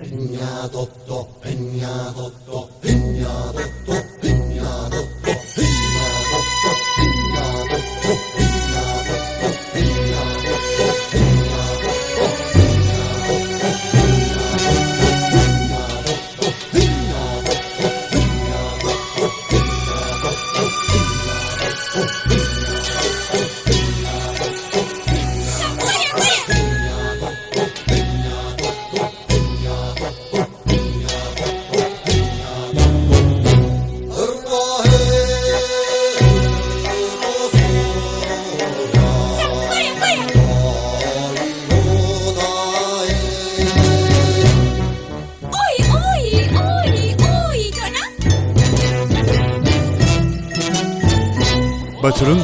Peña Doctor, Peña Doctor.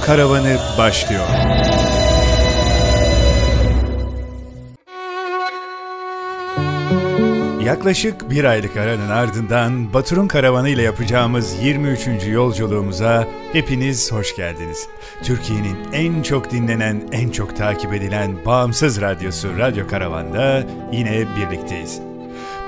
Karavanı başlıyor. Yaklaşık bir aylık aranın ardından Batur'un karavanı ile yapacağımız 23. yolculuğumuza hepiniz hoş geldiniz. Türkiye'nin en çok dinlenen, en çok takip edilen bağımsız radyosu Radyo Karavan'da yine birlikteyiz.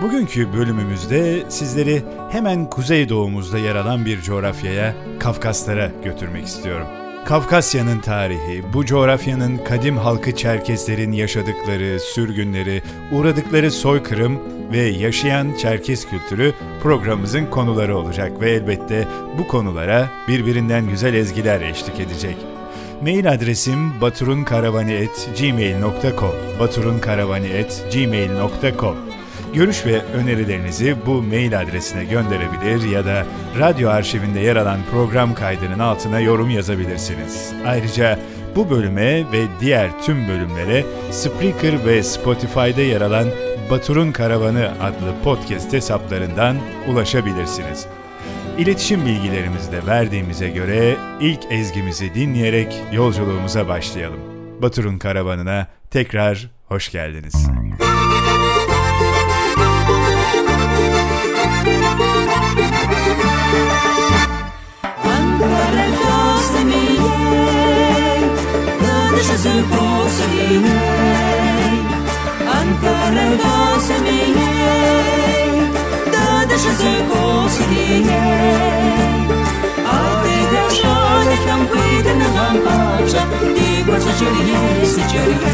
Bugünkü bölümümüzde sizleri hemen kuzeydoğumuzda yer alan bir coğrafyaya, Kafkaslara götürmek istiyorum. Kafkasya'nın tarihi, bu coğrafyanın kadim halkı Çerkeslerin yaşadıkları, sürgünleri, uğradıkları soykırım ve yaşayan Çerkes kültürü programımızın konuları olacak ve elbette bu konulara birbirinden güzel ezgiler eşlik edecek. Mail adresim baturunkaravani.gmail.com baturunkaravani.gmail.com Görüş ve önerilerinizi bu mail adresine gönderebilir ya da radyo arşivinde yer alan program kaydının altına yorum yazabilirsiniz. Ayrıca bu bölüme ve diğer tüm bölümlere Spreaker ve Spotify'da yer alan Batur'un Karavanı adlı podcast hesaplarından ulaşabilirsiniz. İletişim bilgilerimizi de verdiğimize göre ilk ezgimizi dinleyerek yolculuğumuza başlayalım. Batur'un karavanına tekrar hoş geldiniz. Ankara Kosmiyey, Danışası Kosmiyey. Ankara Kosmiyey, Danışası Kosmiyey. Adede şan kam kıydın gam kapsa, Digwa sıçırıye sıçırıye.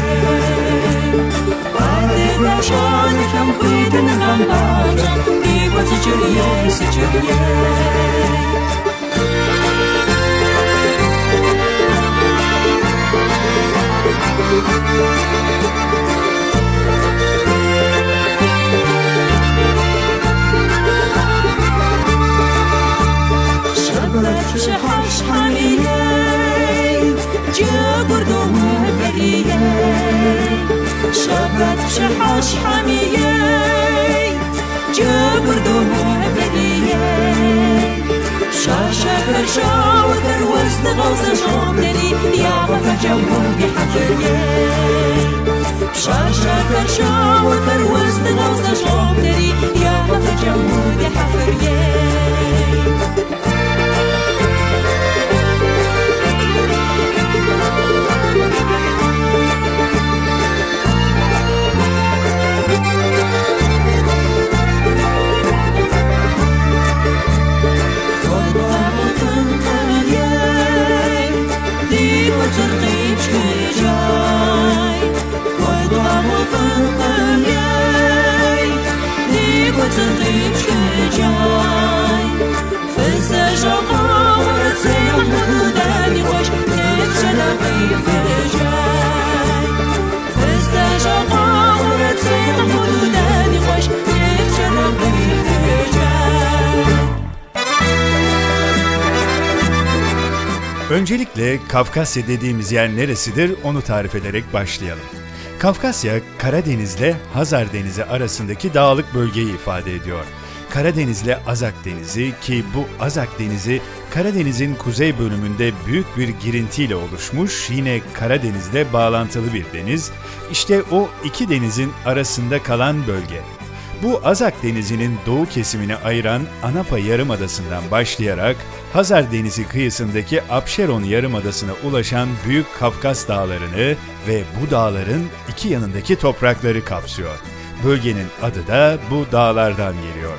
Adede şan kam kıydın gam kapsa, Digwa sıçırıye sıçırıye. شبت شحش حميلي جبر دوم بريي شبت شحاش حاش حمیه جبر دو بدیه. شاشه برشا و در وزن غوز جام دنی یا مفجم بودی حفیه شاشه برشا و در وزن غوز جام دنی یا مفجم بودی حفیه trôi trôi khỏi tòa mùa đi qua chân tim trôi trôi phải sẽ cho có một đất dây một nụ đá đi qua chân tim sẽ bay về Öncelikle Kafkasya dediğimiz yer neresidir onu tarif ederek başlayalım. Kafkasya, Karadeniz'le Hazar Denizi arasındaki dağlık bölgeyi ifade ediyor. Karadeniz ile Azak Denizi ki bu Azak Denizi Karadeniz'in kuzey bölümünde büyük bir girintiyle oluşmuş yine Karadeniz'le bağlantılı bir deniz. İşte o iki denizin arasında kalan bölge. Bu Azak Denizi'nin doğu kesimini ayıran Anapa Yarımadası'ndan başlayarak Hazar Denizi kıyısındaki Apşeron Yarımadası'na ulaşan Büyük Kafkas Dağları'nı ve bu dağların iki yanındaki toprakları kapsıyor. Bölgenin adı da bu dağlardan geliyor.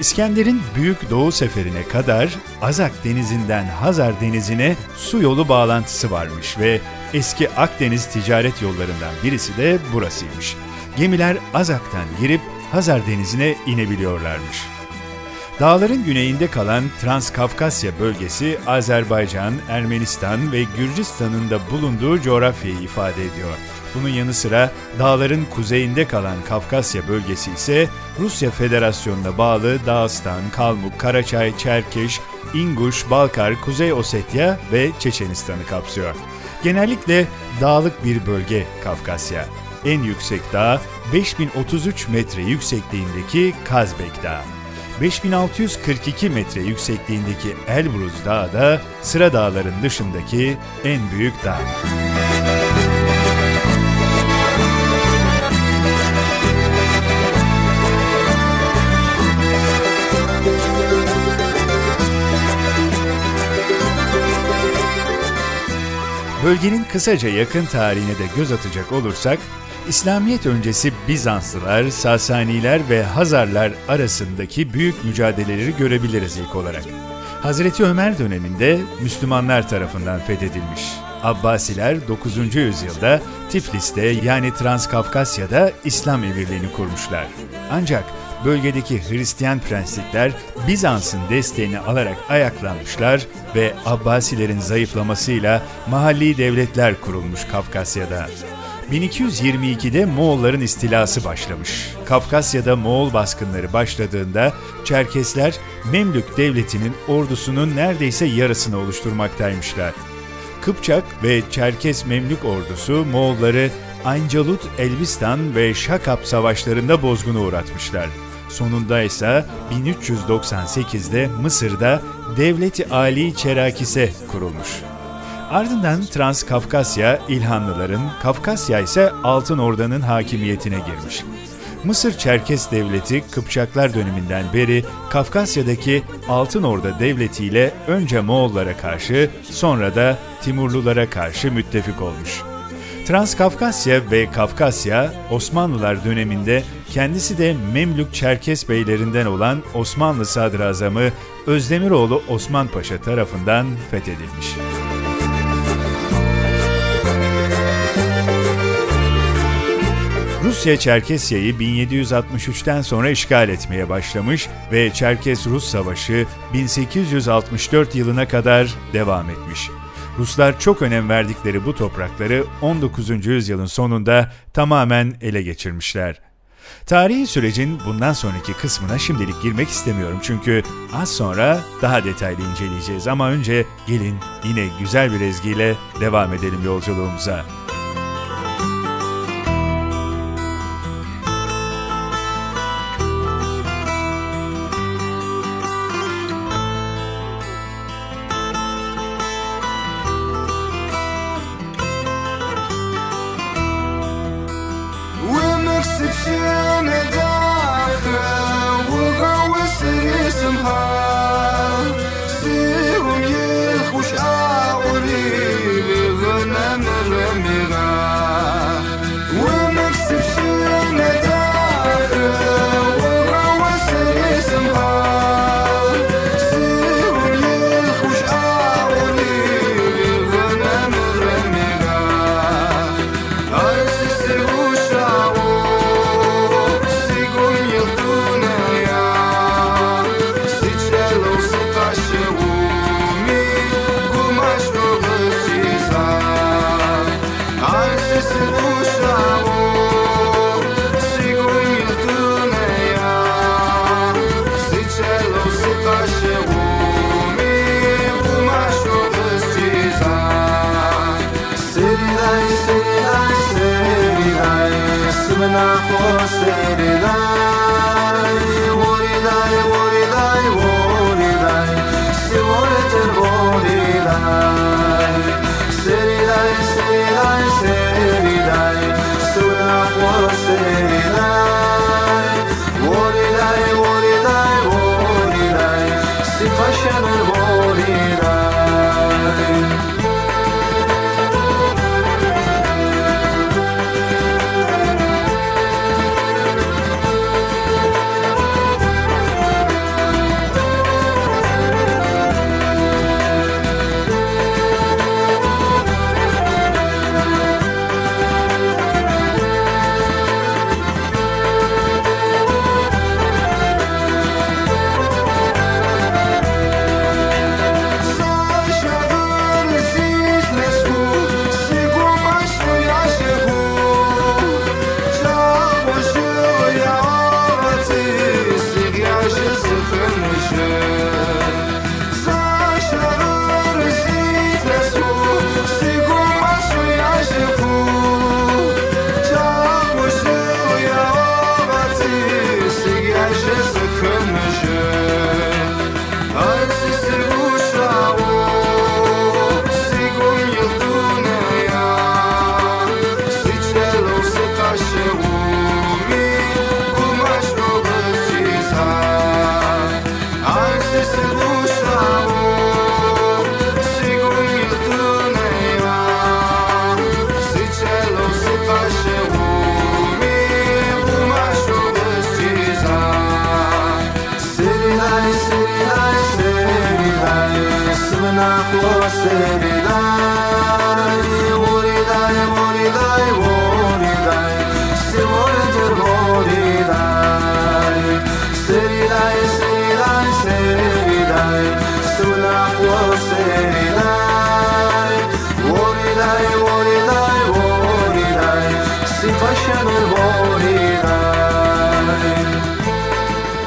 İskender'in Büyük Doğu Seferi'ne kadar Azak Denizi'nden Hazar Denizi'ne su yolu bağlantısı varmış ve eski Akdeniz ticaret yollarından birisi de burasıymış. Gemiler Azak'tan girip Hazar Denizi'ne inebiliyorlarmış. Dağların güneyinde kalan Transkafkasya bölgesi Azerbaycan, Ermenistan ve Gürcistan'ın da bulunduğu coğrafyayı ifade ediyor. Bunun yanı sıra dağların kuzeyinde kalan Kafkasya bölgesi ise Rusya Federasyonu'na bağlı Dağıstan, Kalmuk, Karaçay, Çerkeş, İnguş, Balkar, Kuzey Osetya ve Çeçenistan'ı kapsıyor. Genellikle dağlık bir bölge Kafkasya. En yüksek dağ 5033 metre yüksekliğindeki Kazbek Dağı. 5642 metre yüksekliğindeki Elbruz Dağı da sıra dağların dışındaki en büyük dağ. Bölgenin kısaca yakın tarihine de göz atacak olursak, İslamiyet öncesi Bizanslılar, Sasaniler ve Hazarlar arasındaki büyük mücadeleleri görebiliriz ilk olarak. Hazreti Ömer döneminde Müslümanlar tarafından fethedilmiş. Abbasiler 9. yüzyılda Tiflis'te yani Transkafkasya'da İslam emirliğini kurmuşlar. Ancak bölgedeki Hristiyan prenslikler Bizans'ın desteğini alarak ayaklanmışlar ve Abbasilerin zayıflamasıyla mahalli devletler kurulmuş Kafkasya'da. 1222'de Moğolların istilası başlamış. Kafkasya'da Moğol baskınları başladığında Çerkesler Memlük devletinin ordusunun neredeyse yarısını oluşturmaktaymışlar. Kıpçak ve Çerkes Memlük ordusu Moğolları Ancalut, Elbistan ve Şakap savaşlarında bozguna uğratmışlar. Sonunda ise 1398'de Mısır'da Devleti Ali Çerakise kurulmuş. Ardından Transkafkasya İlhanlıların, Kafkasya ise Altın Orda'nın hakimiyetine girmiş. Mısır Çerkes Devleti Kıpçaklar döneminden beri Kafkasya'daki Altın Orda Devleti ile önce Moğollara karşı sonra da Timurlulara karşı müttefik olmuş. Transkafkasya ve Kafkasya Osmanlılar döneminde kendisi de Memlük Çerkes beylerinden olan Osmanlı Sadrazamı Özdemiroğlu Osman Paşa tarafından fethedilmiş. Rusya Çerkesya'yı 1763'ten sonra işgal etmeye başlamış ve Çerkes-Rus Savaşı 1864 yılına kadar devam etmiş. Ruslar çok önem verdikleri bu toprakları 19. yüzyılın sonunda tamamen ele geçirmişler. Tarihi sürecin bundan sonraki kısmına şimdilik girmek istemiyorum çünkü az sonra daha detaylı inceleyeceğiz ama önce gelin yine güzel bir ezgiyle devam edelim yolculuğumuza.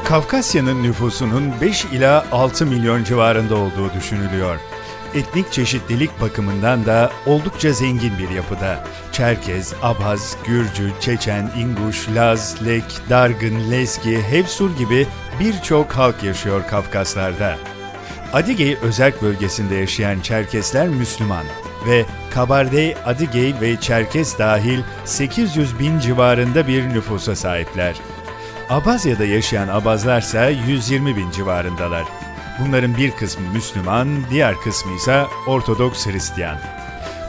Kafkasya'nın nüfusunun 5 ila 6 milyon civarında olduğu düşünülüyor. Etnik çeşitlilik bakımından da oldukça zengin bir yapıda. Çerkez, Abhaz, Gürcü, Çeçen, İnguş, Laz, Lek, Dargın, Lezgi, Hevsur gibi birçok halk yaşıyor Kafkaslar'da. Adigey özerk bölgesinde yaşayan Çerkesler Müslüman ve Kabardey, Adigey ve Çerkes dahil 800 bin civarında bir nüfusa sahipler. Abazya'da yaşayan Abazlarsa 120 bin civarındalar. Bunların bir kısmı Müslüman, diğer kısmı ise Ortodoks Hristiyan.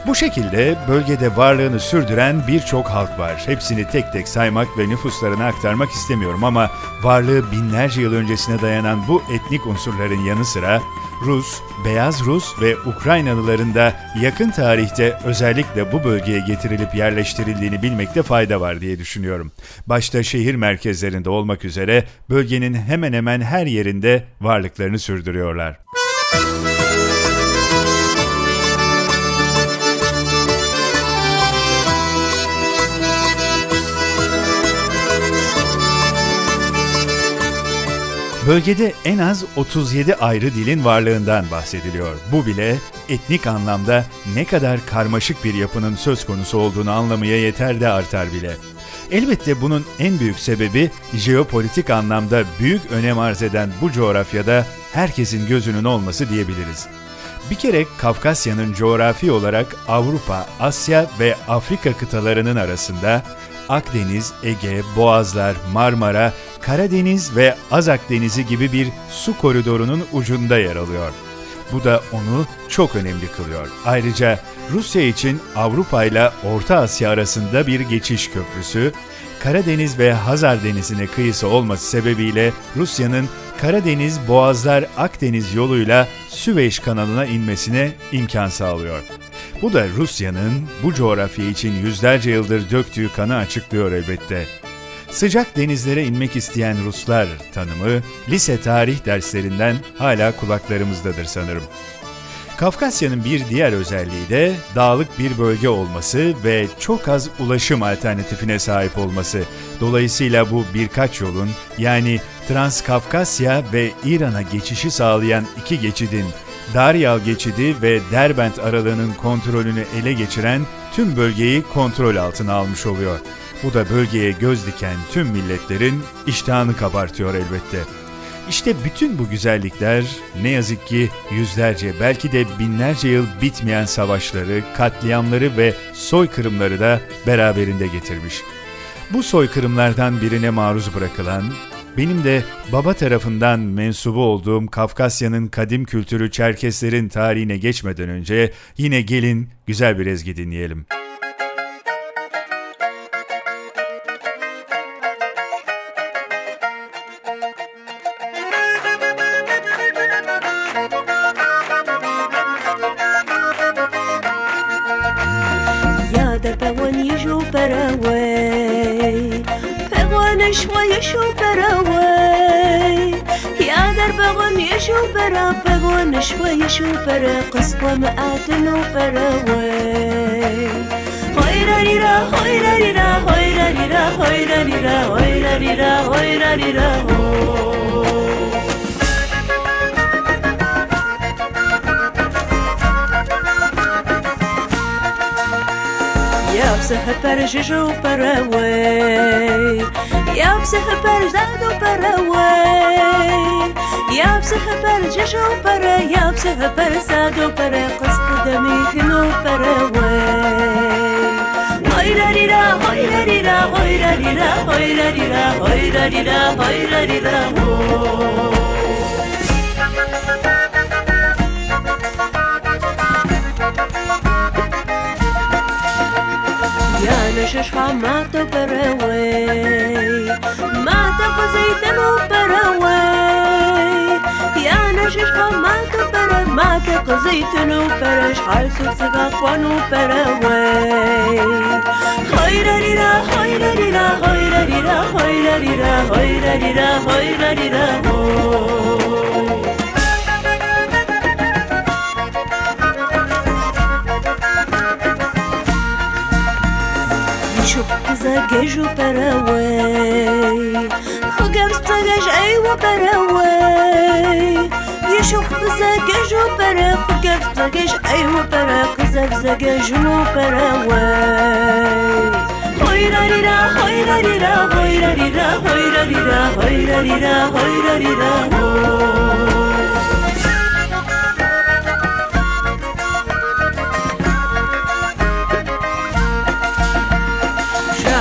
Bu şekilde bölgede varlığını sürdüren birçok halk var. Hepsini tek tek saymak ve nüfuslarını aktarmak istemiyorum ama varlığı binlerce yıl öncesine dayanan bu etnik unsurların yanı sıra Rus, Beyaz Rus ve Ukraynalıların da yakın tarihte özellikle bu bölgeye getirilip yerleştirildiğini bilmekte fayda var diye düşünüyorum. Başta şehir merkezlerinde olmak üzere bölgenin hemen hemen her yerinde varlıklarını sürdürüyorlar. Bölgede en az 37 ayrı dilin varlığından bahsediliyor. Bu bile etnik anlamda ne kadar karmaşık bir yapının söz konusu olduğunu anlamaya yeter de artar bile. Elbette bunun en büyük sebebi jeopolitik anlamda büyük önem arz eden bu coğrafyada herkesin gözünün olması diyebiliriz. Bir kere Kafkasya'nın coğrafi olarak Avrupa, Asya ve Afrika kıtalarının arasında Akdeniz, Ege, Boğazlar, Marmara, Karadeniz ve Azak Denizi gibi bir su koridorunun ucunda yer alıyor. Bu da onu çok önemli kılıyor. Ayrıca Rusya için Avrupa ile Orta Asya arasında bir geçiş köprüsü, Karadeniz ve Hazar Denizi'ne kıyısı olması sebebiyle Rusya'nın Karadeniz, Boğazlar, Akdeniz yoluyla Süveyş kanalına inmesine imkan sağlıyor. Bu da Rusya'nın bu coğrafya için yüzlerce yıldır döktüğü kanı açıklıyor elbette. Sıcak denizlere inmek isteyen Ruslar tanımı lise tarih derslerinden hala kulaklarımızdadır sanırım. Kafkasya'nın bir diğer özelliği de dağlık bir bölge olması ve çok az ulaşım alternatifine sahip olması. Dolayısıyla bu birkaç yolun yani Transkafkasya ve İran'a geçişi sağlayan iki geçidin Daryal geçidi ve Derbent aralığının kontrolünü ele geçiren tüm bölgeyi kontrol altına almış oluyor. Bu da bölgeye göz diken tüm milletlerin iştahını kabartıyor elbette. İşte bütün bu güzellikler ne yazık ki yüzlerce belki de binlerce yıl bitmeyen savaşları, katliamları ve soykırımları da beraberinde getirmiş. Bu soykırımlardan birine maruz bırakılan, benim de baba tarafından mensubu olduğum Kafkasya'nın kadim kültürü Çerkeslerin tarihine geçmeden önce yine gelin güzel bir ezgi dinleyelim. أنا شوي شو براوي يا درب غن يشو برا بغن شوي شو برا قصوى ما اتنو براوي هويرا ريرا هويرا ريرا هويرا ريرا هويرا ريرا هويرا ريرا هويرا ريرا يا سهر پر ججو پروی يا بسه پر زاد و پر وای یا بسه پر جش و پر یا بسه پر زاد و پر قصد دمیهن و پر وای هوی را ری را هوی را ری را هوی را ری را هوی را ری ششحة ماتو براوي ماتو بزيتن وبراوي يا أنا ششحة ماتو برا ماتو قزيتن وبرا شحال سوسك أخوان وبراوي خير ريرا خير ريرا خير ريرا خير ريرا خير ريرا خير ريرا خير ريرا gajo Paraguai Rogamos-te gajo Aiwa Paraguai يشوف بزاجاج وبرا فكر بزاجاج أيوة برا قزا ra وبراواي ra, ريرا ra ريرا ra, ريرا ra ريرا ra, ريرا ra ريرا ra, ريرا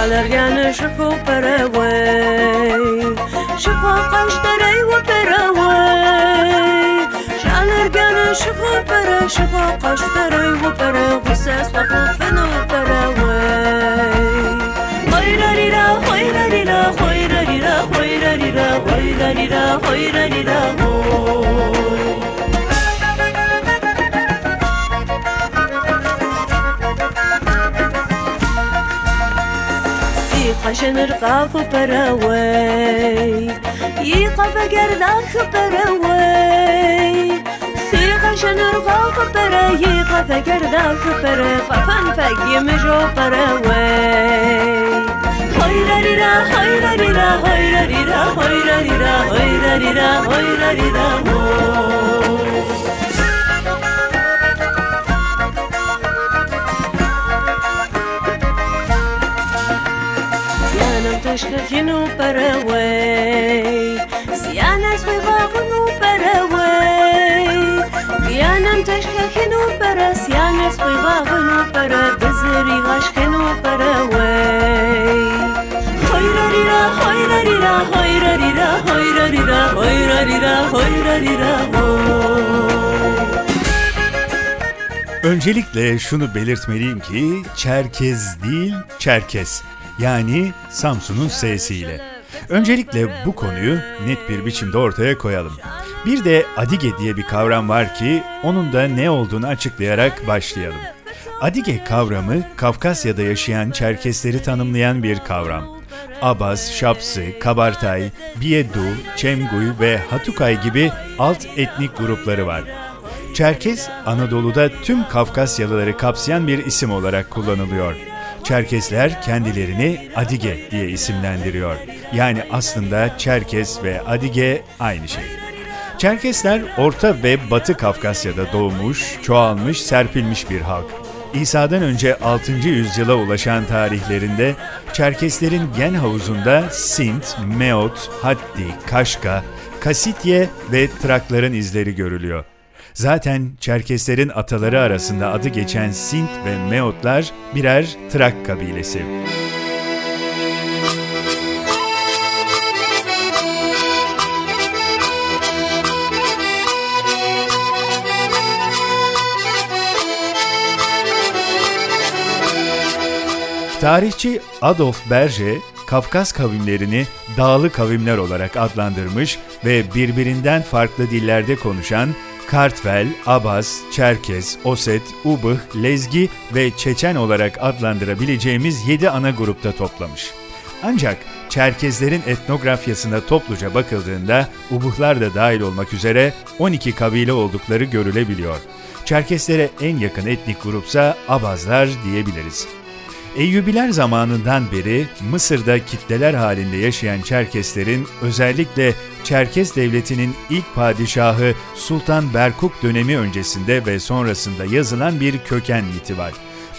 الأرجان شفوا براوي شفوا قشتري وبراوي شعل أرجان شفوا برا شفوا قشتري وبرا غساس وخوفنا وبراوي خيرا للا خيرا للا خيرا للا خيرا للا خيرا للا خيرا للا قشن رقاف براوي. يقف قرداخ براوي. سي قشن رقاف برا يقف قرداخ برا قفن فقي مجو براوي. هويرا ريرا هويرا ريرا هويرا ريرا هويرا ريرا هويرا ريرا هويرا ريرا Sianem tashkakinu paraway. Sianas wibavunu paraway. Sianem tashkakinu para Sianas wibavunu para Bizri gashkinu paraway Hoyra rira, hoyra rira, hoyra rira, hoyra rira, hoyra rira, hoyra rira, hoy. Öncelikle şunu belirtmeliyim ki Çerkez değil Çerkes yani Samsun'un sesiyle. Öncelikle bu konuyu net bir biçimde ortaya koyalım. Bir de Adige diye bir kavram var ki onun da ne olduğunu açıklayarak başlayalım. Adige kavramı Kafkasya'da yaşayan Çerkesleri tanımlayan bir kavram. Abaz, Şapsı, Kabartay, Biedu, Çemguy ve Hatukay gibi alt etnik grupları var. Çerkes, Anadolu'da tüm Kafkasyalıları kapsayan bir isim olarak kullanılıyor. Çerkesler kendilerini Adige diye isimlendiriyor. Yani aslında Çerkes ve Adige aynı şey. Çerkesler Orta ve Batı Kafkasya'da doğmuş, çoğalmış, serpilmiş bir halk. İsa'dan önce 6. yüzyıla ulaşan tarihlerinde Çerkeslerin gen havuzunda Sint, Meot, Haddi, Kaşka, Kasitye ve Trakların izleri görülüyor. Zaten Çerkeslerin ataları arasında adı geçen Sint ve Meotlar birer Trak kabilesi. Tarihçi Adolf Berge, Kafkas kavimlerini dağlı kavimler olarak adlandırmış ve birbirinden farklı dillerde konuşan Kartvel, Abaz, Çerkez, Oset, Ubıh, Lezgi ve Çeçen olarak adlandırabileceğimiz 7 ana grupta toplamış. Ancak Çerkezlerin etnografyasına topluca bakıldığında Ubuhlar da dahil olmak üzere 12 kabile oldukları görülebiliyor. Çerkeslere en yakın etnik grupsa Abazlar diyebiliriz. Eyyubiler zamanından beri Mısır'da kitleler halinde yaşayan Çerkeslerin özellikle Çerkes Devleti'nin ilk padişahı Sultan Berkuk dönemi öncesinde ve sonrasında yazılan bir köken miti var.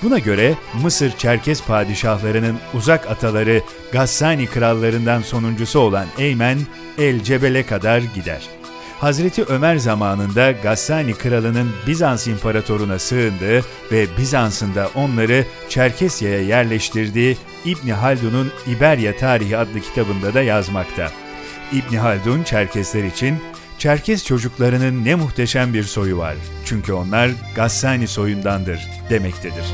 Buna göre Mısır Çerkes padişahlarının uzak ataları Gassani krallarından sonuncusu olan Eymen El Cebel'e kadar gider. Hazreti Ömer zamanında Gassani kralının Bizans imparatoruna sığındığı ve Bizans'ın da onları Çerkesya'ya yerleştirdiği İbni Haldun'un İberya Tarihi adlı kitabında da yazmakta. İbni Haldun Çerkesler için Çerkes çocuklarının ne muhteşem bir soyu var. Çünkü onlar Gassani soyundandır demektedir.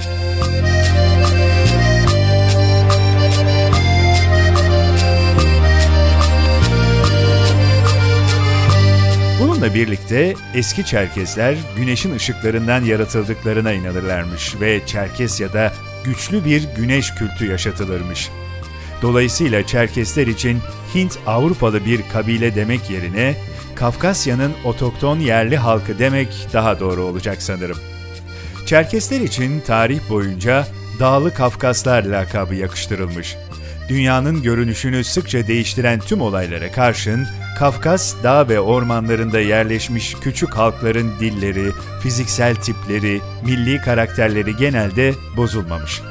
Bununla birlikte eski Çerkezler güneşin ışıklarından yaratıldıklarına inanırlarmış ve Çerkesya'da güçlü bir güneş kültü yaşatılırmış. Dolayısıyla Çerkesler için Hint Avrupalı bir kabile demek yerine Kafkasya'nın otokton yerli halkı demek daha doğru olacak sanırım. Çerkesler için tarih boyunca Dağlı Kafkaslar lakabı yakıştırılmış. Dünyanın görünüşünü sıkça değiştiren tüm olaylara karşın Kafkas dağ ve ormanlarında yerleşmiş küçük halkların dilleri, fiziksel tipleri, milli karakterleri genelde bozulmamış.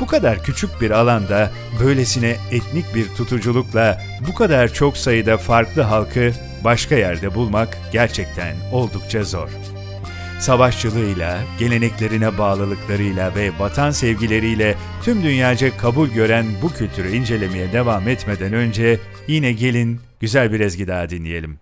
Bu kadar küçük bir alanda böylesine etnik bir tutuculukla bu kadar çok sayıda farklı halkı başka yerde bulmak gerçekten oldukça zor. Savaşçılığıyla, geleneklerine bağlılıklarıyla ve vatan sevgileriyle tüm dünyaca kabul gören bu kültürü incelemeye devam etmeden önce yine gelin güzel bir ezgi daha dinleyelim.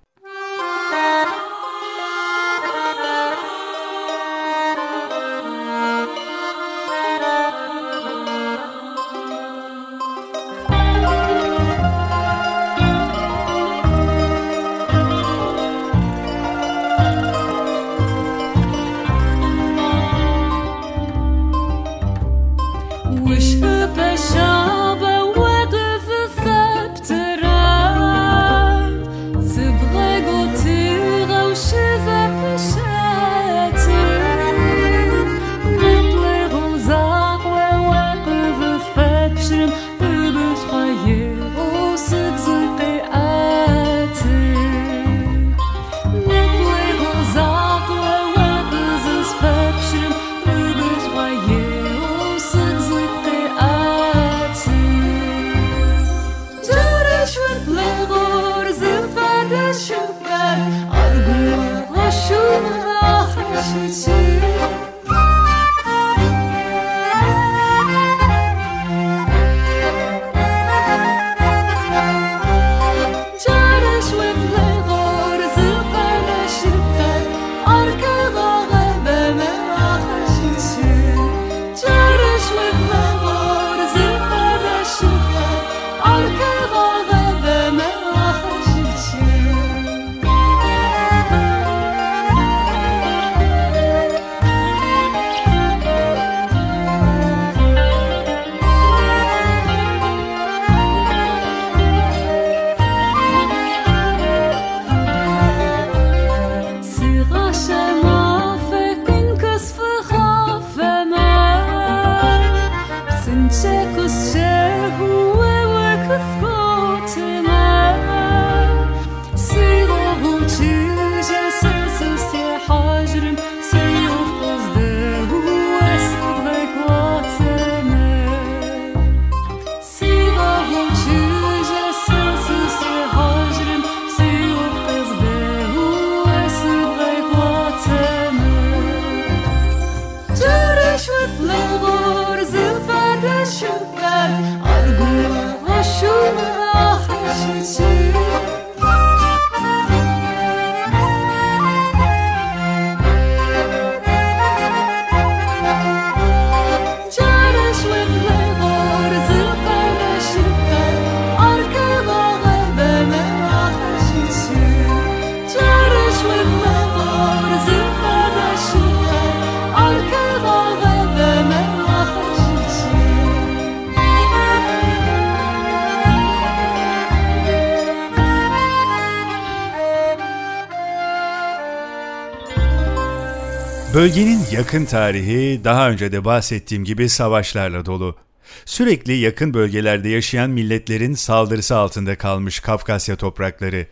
Bölgenin yakın tarihi daha önce de bahsettiğim gibi savaşlarla dolu. Sürekli yakın bölgelerde yaşayan milletlerin saldırısı altında kalmış Kafkasya toprakları.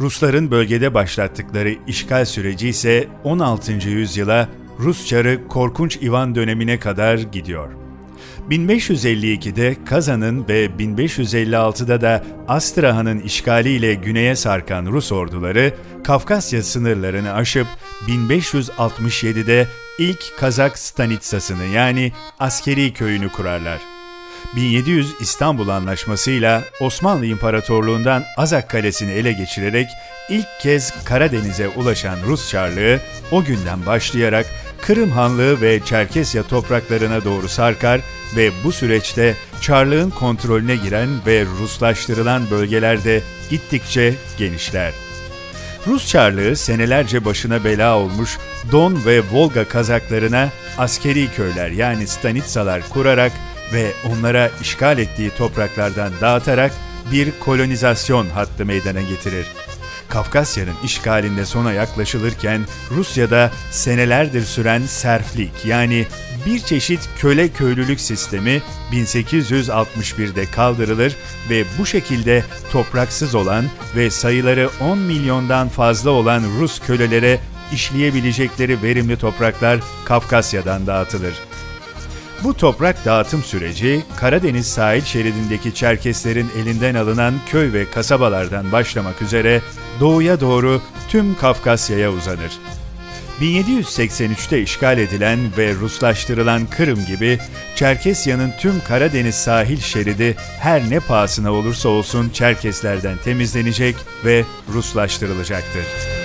Rusların bölgede başlattıkları işgal süreci ise 16. yüzyıla Rus Çarı Korkunç İvan dönemine kadar gidiyor. 1552'de Kazan'ın ve 1556'da da Astrahan'ın işgaliyle güneye sarkan Rus orduları Kafkasya sınırlarını aşıp 1567'de ilk Kazak Stanitsasını yani askeri köyünü kurarlar. 1700 İstanbul Anlaşması'yla Osmanlı İmparatorluğundan Azak Kalesi'ni ele geçirerek ilk kez Karadeniz'e ulaşan Rus Çarlığı o günden başlayarak Kırım Hanlığı ve Çerkesya topraklarına doğru sarkar ve bu süreçte Çarlığın kontrolüne giren ve Ruslaştırılan bölgelerde gittikçe genişler. Rus Çarlığı senelerce başına bela olmuş Don ve Volga Kazaklarına askeri köyler yani stanitsalar kurarak ve onlara işgal ettiği topraklardan dağıtarak bir kolonizasyon hattı meydana getirir. Kafkasya'nın işgalinde sona yaklaşılırken Rusya'da senelerdir süren serflik yani bir çeşit köle köylülük sistemi 1861'de kaldırılır ve bu şekilde topraksız olan ve sayıları 10 milyondan fazla olan Rus kölelere işleyebilecekleri verimli topraklar Kafkasya'dan dağıtılır. Bu toprak dağıtım süreci Karadeniz sahil şeridindeki Çerkeslerin elinden alınan köy ve kasabalardan başlamak üzere doğuya doğru tüm Kafkasya'ya uzanır. 1783'te işgal edilen ve Ruslaştırılan Kırım gibi Çerkesya'nın tüm Karadeniz sahil şeridi her ne pahasına olursa olsun Çerkeslerden temizlenecek ve Ruslaştırılacaktır.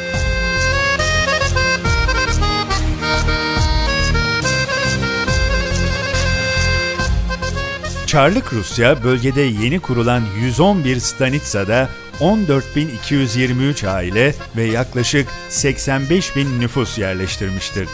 Çarlık Rusya bölgede yeni kurulan 111 stanitsada 14.223 aile ve yaklaşık 85.000 nüfus yerleştirmiştir.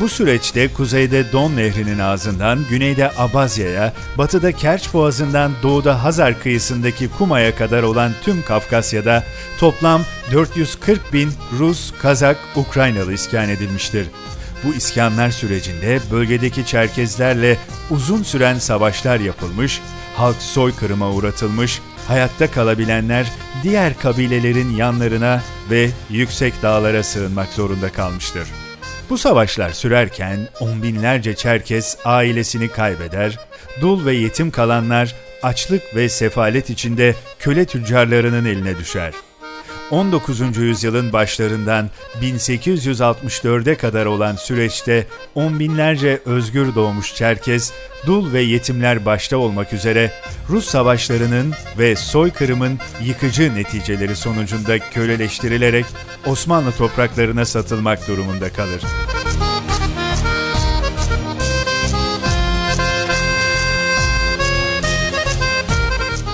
Bu süreçte kuzeyde Don Nehri'nin ağzından güneyde Abazya'ya, batıda Kerç Boğazı'ndan doğuda Hazar kıyısındaki Kuma'ya kadar olan tüm Kafkasya'da toplam 440 bin Rus, Kazak, Ukraynalı iskan edilmiştir. Bu iskanlar sürecinde bölgedeki Çerkezlerle uzun süren savaşlar yapılmış, halk soykırıma uğratılmış, hayatta kalabilenler diğer kabilelerin yanlarına ve yüksek dağlara sığınmak zorunda kalmıştır. Bu savaşlar sürerken on binlerce Çerkes ailesini kaybeder, dul ve yetim kalanlar açlık ve sefalet içinde köle tüccarlarının eline düşer. 19. yüzyılın başlarından 1864'e kadar olan süreçte on binlerce özgür doğmuş Çerkez, dul ve yetimler başta olmak üzere Rus savaşlarının ve soykırımın yıkıcı neticeleri sonucunda köleleştirilerek Osmanlı topraklarına satılmak durumunda kalır.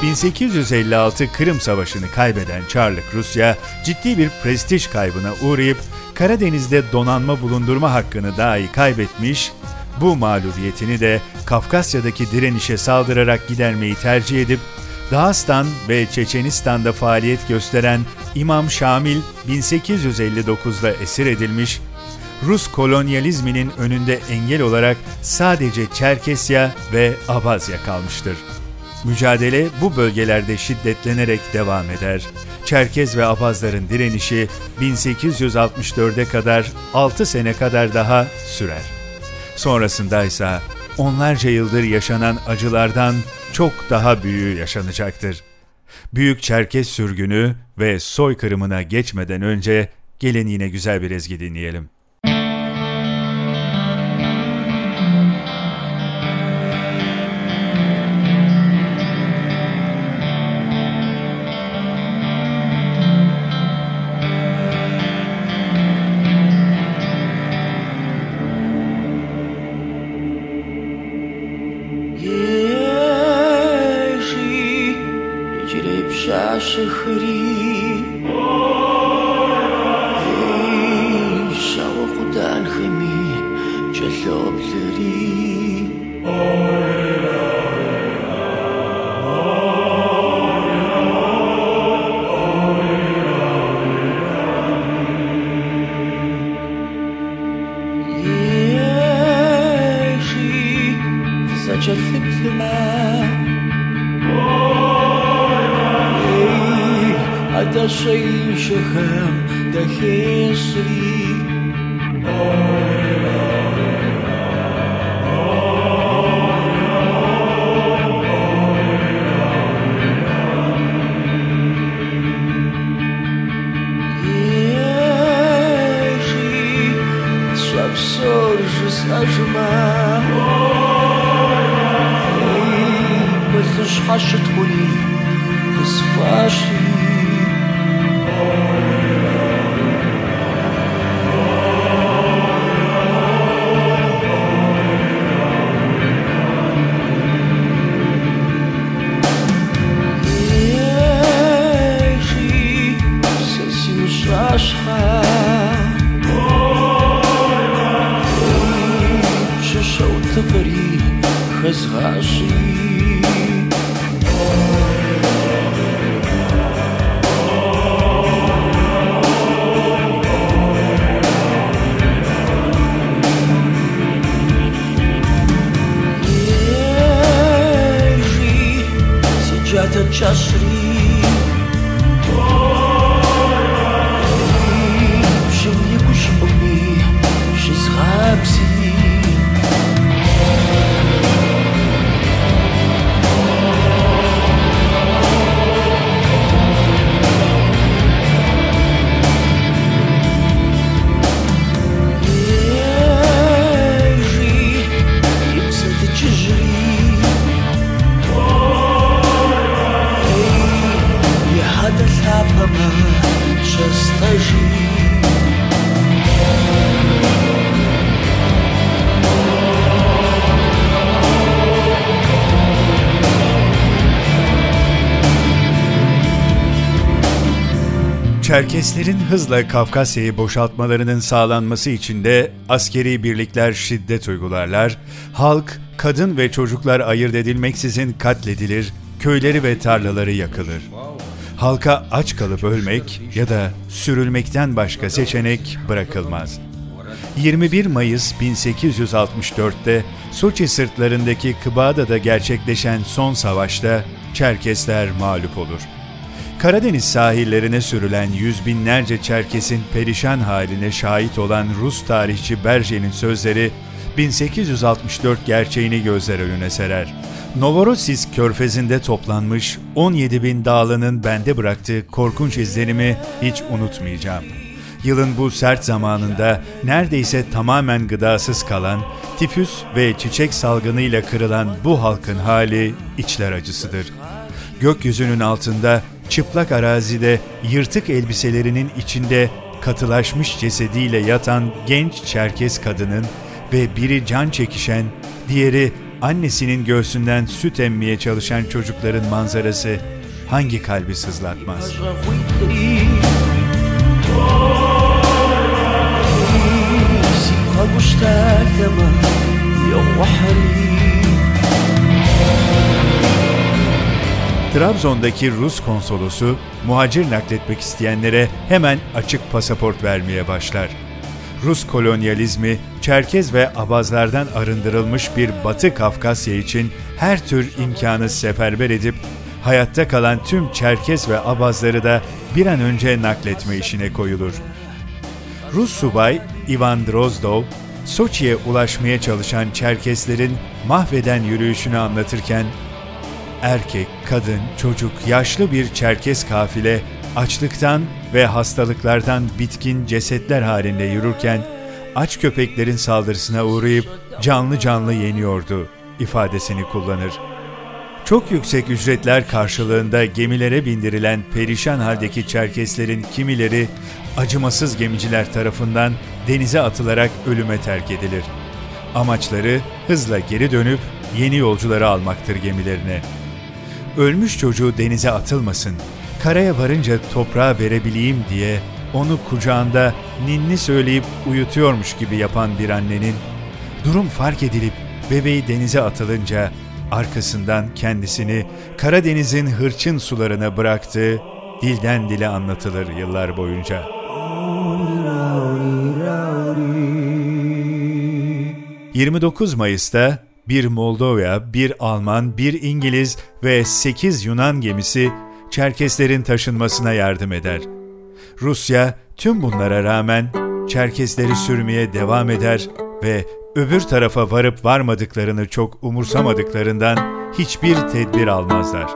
1856 Kırım Savaşı'nı kaybeden Çarlık Rusya ciddi bir prestij kaybına uğrayıp Karadeniz'de donanma bulundurma hakkını dahi kaybetmiş, bu mağlubiyetini de Kafkasya'daki direnişe saldırarak gidermeyi tercih edip Dağıstan ve Çeçenistan'da faaliyet gösteren İmam Şamil 1859'da esir edilmiş, Rus kolonyalizminin önünde engel olarak sadece Çerkesya ve Abazya kalmıştır. Mücadele bu bölgelerde şiddetlenerek devam eder. Çerkez ve Abazların direnişi 1864'e kadar 6 sene kadar daha sürer. Sonrasında ise onlarca yıldır yaşanan acılardan çok daha büyüğü yaşanacaktır. Büyük Çerkez sürgünü ve soykırımına geçmeden önce gelin yine güzel bir ezgi dinleyelim. את אשר ישכם תחסי. Çerkeslerin hızla Kafkasya'yı boşaltmalarının sağlanması için de askeri birlikler şiddet uygularlar, halk, kadın ve çocuklar ayırt edilmeksizin katledilir, köyleri ve tarlaları yakılır. Halka aç kalıp ölmek ya da sürülmekten başka seçenek bırakılmaz. 21 Mayıs 1864'te Soçi sırtlarındaki Kıbada'da gerçekleşen son savaşta Çerkesler mağlup olur. Karadeniz sahillerine sürülen yüz binlerce Çerkes'in perişan haline şahit olan Rus tarihçi Berje'nin sözleri 1864 gerçeğini gözler önüne serer. Novorossiysk körfezinde toplanmış 17 bin dağlının bende bıraktığı korkunç izlenimi hiç unutmayacağım. Yılın bu sert zamanında neredeyse tamamen gıdasız kalan, tifüs ve çiçek salgınıyla kırılan bu halkın hali içler acısıdır. Gökyüzünün altında çıplak arazide yırtık elbiselerinin içinde katılaşmış cesediyle yatan genç Çerkes kadının ve biri can çekişen, diğeri annesinin göğsünden süt emmeye çalışan çocukların manzarası hangi kalbi sızlatmaz? سيبقى مشتاق ما يوم وحري Trabzon'daki Rus konsolosu muhacir nakletmek isteyenlere hemen açık pasaport vermeye başlar. Rus kolonyalizmi, Çerkez ve Abazlardan arındırılmış bir Batı Kafkasya için her tür imkanı seferber edip hayatta kalan tüm Çerkez ve Abazları da bir an önce nakletme işine koyulur. Rus subay Ivan Drozdov, Soçi'ye ulaşmaya çalışan Çerkeslerin mahveden yürüyüşünü anlatırken erkek, kadın, çocuk, yaşlı bir Çerkes kafile açlıktan ve hastalıklardan bitkin cesetler halinde yürürken aç köpeklerin saldırısına uğrayıp canlı canlı yeniyordu ifadesini kullanır. Çok yüksek ücretler karşılığında gemilere bindirilen perişan haldeki Çerkeslerin kimileri acımasız gemiciler tarafından denize atılarak ölüme terk edilir. Amaçları hızla geri dönüp yeni yolcuları almaktır gemilerine. Ölmüş çocuğu denize atılmasın, karaya varınca toprağa verebileyim diye onu kucağında ninni söyleyip uyutuyormuş gibi yapan bir annenin, durum fark edilip bebeği denize atılınca arkasından kendisini Karadeniz'in hırçın sularına bıraktığı dilden dile anlatılır yıllar boyunca. 29 Mayıs'ta bir Moldova, bir Alman, bir İngiliz ve 8 Yunan gemisi Çerkeslerin taşınmasına yardım eder. Rusya tüm bunlara rağmen Çerkesleri sürmeye devam eder ve öbür tarafa varıp varmadıklarını çok umursamadıklarından hiçbir tedbir almazlar.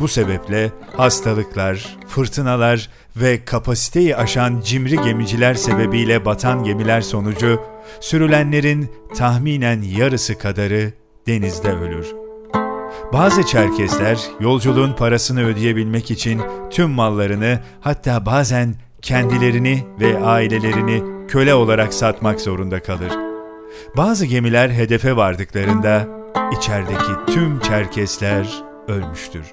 Bu sebeple hastalıklar, fırtınalar ve kapasiteyi aşan cimri gemiciler sebebiyle batan gemiler sonucu sürülenlerin tahminen yarısı kadarı denizde ölür. Bazı Çerkesler yolculuğun parasını ödeyebilmek için tüm mallarını hatta bazen kendilerini ve ailelerini köle olarak satmak zorunda kalır. Bazı gemiler hedefe vardıklarında içerideki tüm Çerkesler ölmüştür.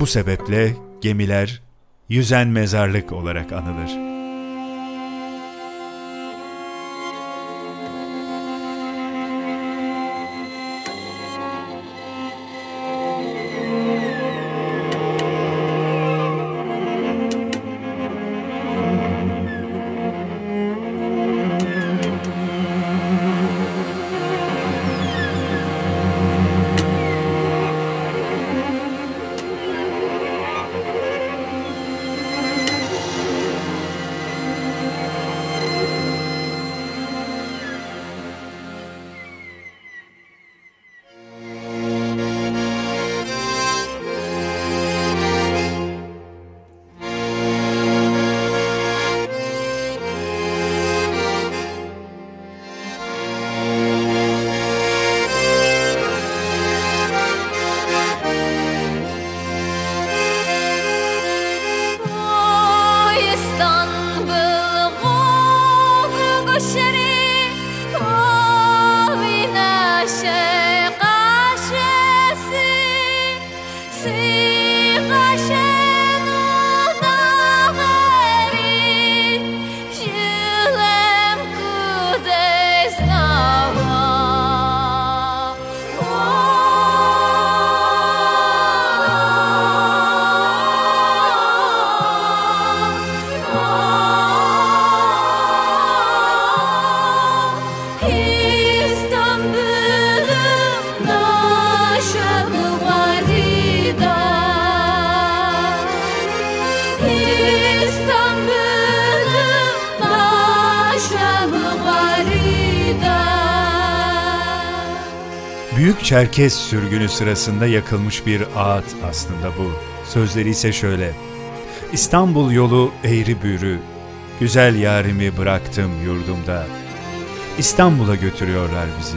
Bu sebeple gemiler yüzen mezarlık olarak anılır. Çerkes sürgünü sırasında yakılmış bir ağıt aslında bu. Sözleri ise şöyle. İstanbul yolu eğri büğrü, güzel yarimi bıraktım yurdumda. İstanbul'a götürüyorlar bizi.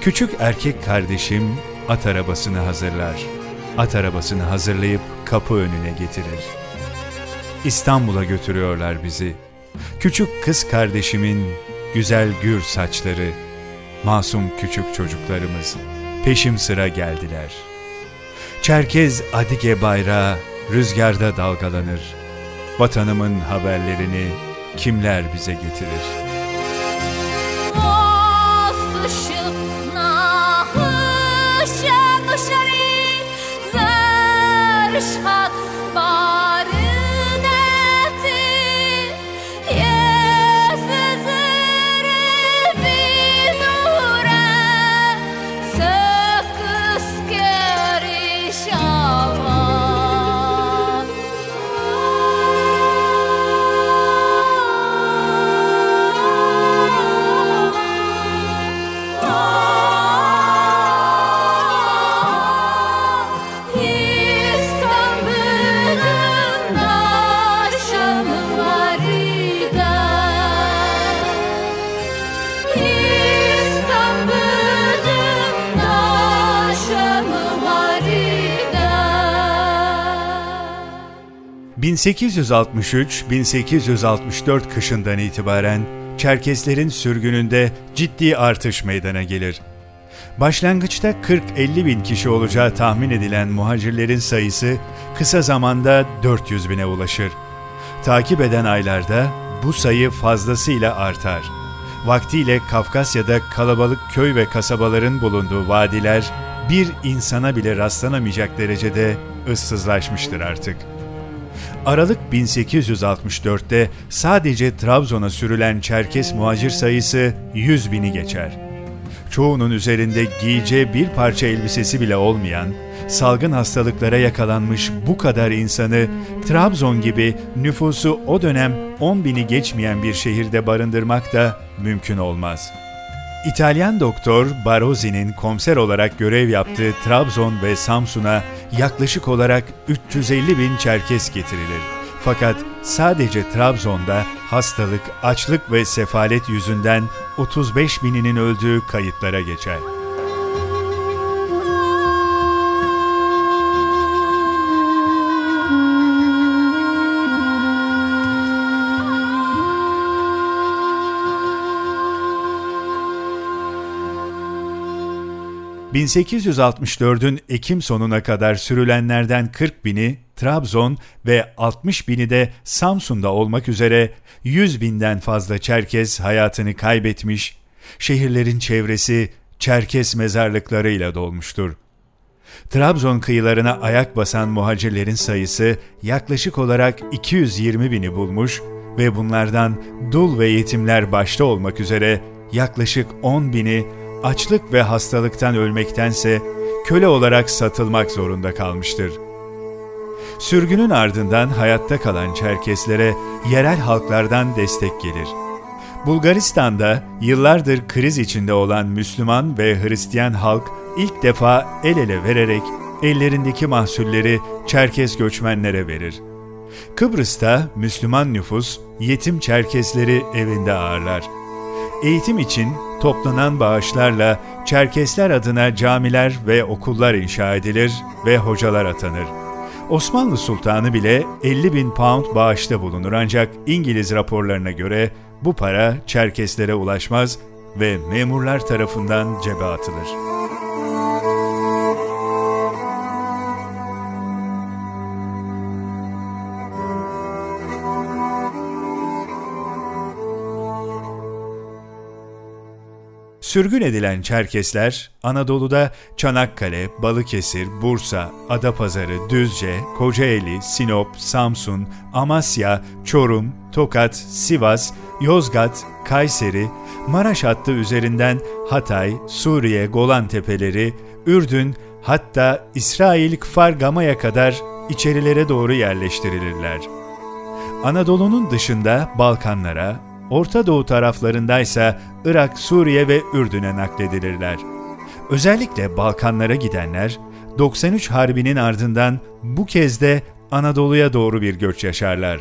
Küçük erkek kardeşim at arabasını hazırlar. At arabasını hazırlayıp kapı önüne getirir. İstanbul'a götürüyorlar bizi. Küçük kız kardeşimin güzel gür saçları, masum küçük çocuklarımız peşim sıra geldiler. Çerkez Adige bayrağı rüzgarda dalgalanır. Vatanımın haberlerini kimler bize getirir? 1863-1864 kışından itibaren Çerkeslerin sürgününde ciddi artış meydana gelir. Başlangıçta 40-50 bin kişi olacağı tahmin edilen muhacirlerin sayısı kısa zamanda 400 bine ulaşır. Takip eden aylarda bu sayı fazlasıyla artar. Vaktiyle Kafkasya'da kalabalık köy ve kasabaların bulunduğu vadiler bir insana bile rastlanamayacak derecede ıssızlaşmıştır artık. Aralık 1864'te sadece Trabzon'a sürülen Çerkes muhacir sayısı 100 bini geçer. Çoğunun üzerinde giyeceği bir parça elbisesi bile olmayan, salgın hastalıklara yakalanmış bu kadar insanı Trabzon gibi nüfusu o dönem 10 bini geçmeyen bir şehirde barındırmak da mümkün olmaz. İtalyan doktor Barozzi'nin komiser olarak görev yaptığı Trabzon ve Samsun'a yaklaşık olarak 350 bin Çerkes getirilir. Fakat sadece Trabzon'da hastalık, açlık ve sefalet yüzünden 35 bininin öldüğü kayıtlara geçer. ...1864'ün Ekim sonuna kadar sürülenlerden 40 bini Trabzon ve 60 bini de Samsun'da olmak üzere 100 binden fazla Çerkez hayatını kaybetmiş, şehirlerin çevresi Çerkes mezarlıklarıyla dolmuştur. Trabzon kıyılarına ayak basan muhacirlerin sayısı yaklaşık olarak 220 bini bulmuş ve bunlardan dul ve yetimler başta olmak üzere yaklaşık 10 bini açlık ve hastalıktan ölmektense köle olarak satılmak zorunda kalmıştır. Sürgünün ardından hayatta kalan Çerkeslere yerel halklardan destek gelir. Bulgaristan'da yıllardır kriz içinde olan Müslüman ve Hristiyan halk ilk defa el ele vererek ellerindeki mahsulleri Çerkes göçmenlere verir. Kıbrıs'ta Müslüman nüfus yetim Çerkesleri evinde ağırlar. Eğitim için toplanan bağışlarla Çerkesler adına camiler ve okullar inşa edilir ve hocalar atanır. Osmanlı Sultanı bile 50 bin pound bağışta bulunur ancak İngiliz raporlarına göre bu para Çerkeslere ulaşmaz ve memurlar tarafından cebe atılır. Sürgün edilen Çerkesler Anadolu'da Çanakkale, Balıkesir, Bursa, Adapazarı, Düzce, Kocaeli, Sinop, Samsun, Amasya, Çorum, Tokat, Sivas, Yozgat, Kayseri, Maraş hattı üzerinden Hatay, Suriye, Golan Tepeleri, Ürdün, hatta İsrail Kfar Gama'ya kadar içerilere doğru yerleştirilirler. Anadolu'nun dışında Balkanlara, Orta Doğu taraflarındaysa Irak, Suriye ve Ürdün'e nakledilirler. Özellikle Balkanlara gidenler 93 Harbi'nin ardından bu kez de Anadolu'ya doğru bir göç yaşarlar.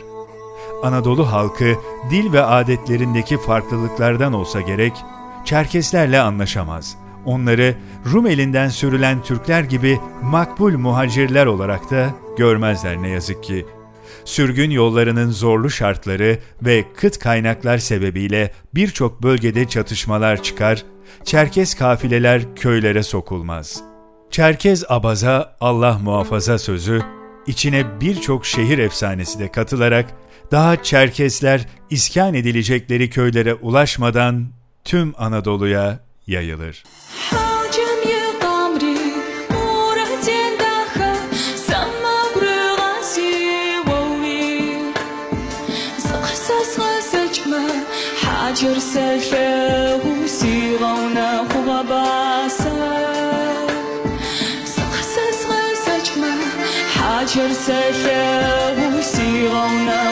Anadolu halkı dil ve adetlerindeki farklılıklardan olsa gerek Çerkeslerle anlaşamaz. Onları Rum elinden sürülen Türkler gibi makbul muhacirler olarak da görmezler ne yazık ki sürgün yollarının zorlu şartları ve kıt kaynaklar sebebiyle birçok bölgede çatışmalar çıkar, Çerkez kafileler köylere sokulmaz. Çerkez abaza Allah muhafaza sözü, içine birçok şehir efsanesi de katılarak daha Çerkesler iskan edilecekleri köylere ulaşmadan tüm Anadolu'ya yayılır. Ha! حجر سلفه وسيغونا خوبا باسه سقسس غسجمه حجر سلفه وسيغونا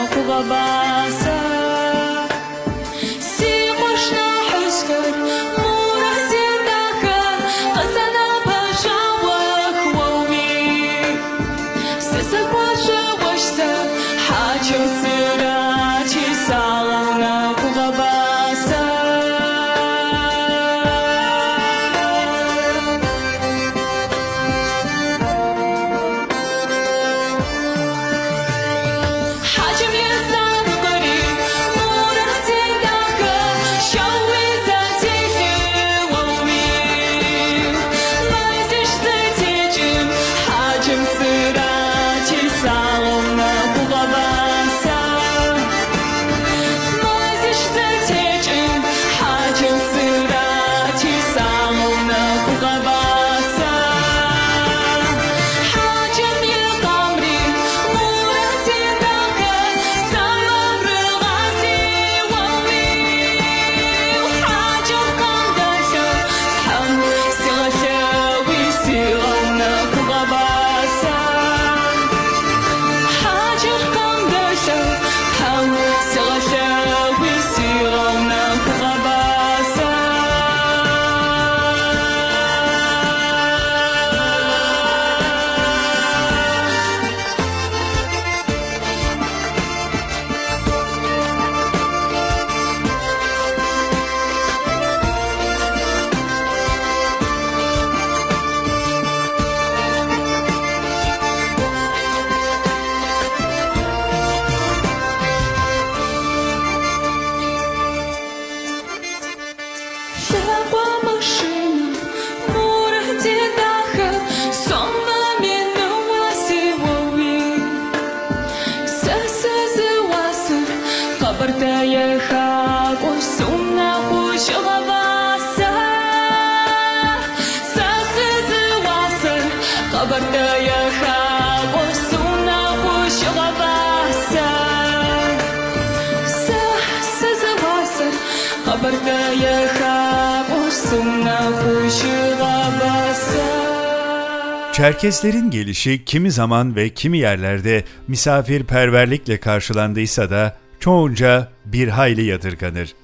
Çerkeslerin gelişi kimi zaman ve kimi yerlerde misafirperverlikle karşılandıysa da çoğunca bir hayli yadırganır.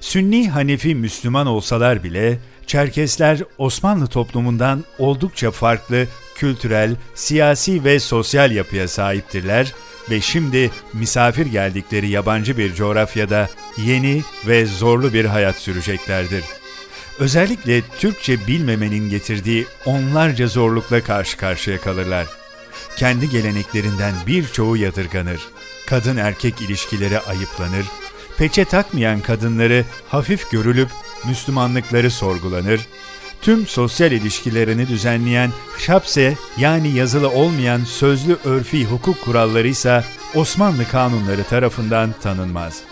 Sünni Hanefi Müslüman olsalar bile Çerkesler Osmanlı toplumundan oldukça farklı kültürel, siyasi ve sosyal yapıya sahiptirler ve şimdi misafir geldikleri yabancı bir coğrafyada yeni ve zorlu bir hayat süreceklerdir. Özellikle Türkçe bilmemenin getirdiği onlarca zorlukla karşı karşıya kalırlar. Kendi geleneklerinden birçoğu yadırganır. Kadın erkek ilişkileri ayıplanır. Peçe takmayan kadınları hafif görülüp Müslümanlıkları sorgulanır. Tüm sosyal ilişkilerini düzenleyen şapse yani yazılı olmayan sözlü örfi hukuk kuralları ise Osmanlı kanunları tarafından tanınmaz.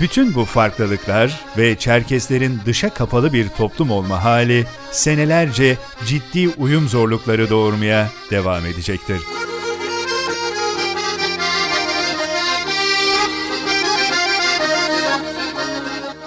Bütün bu farklılıklar ve Çerkeslerin dışa kapalı bir toplum olma hali senelerce ciddi uyum zorlukları doğurmaya devam edecektir.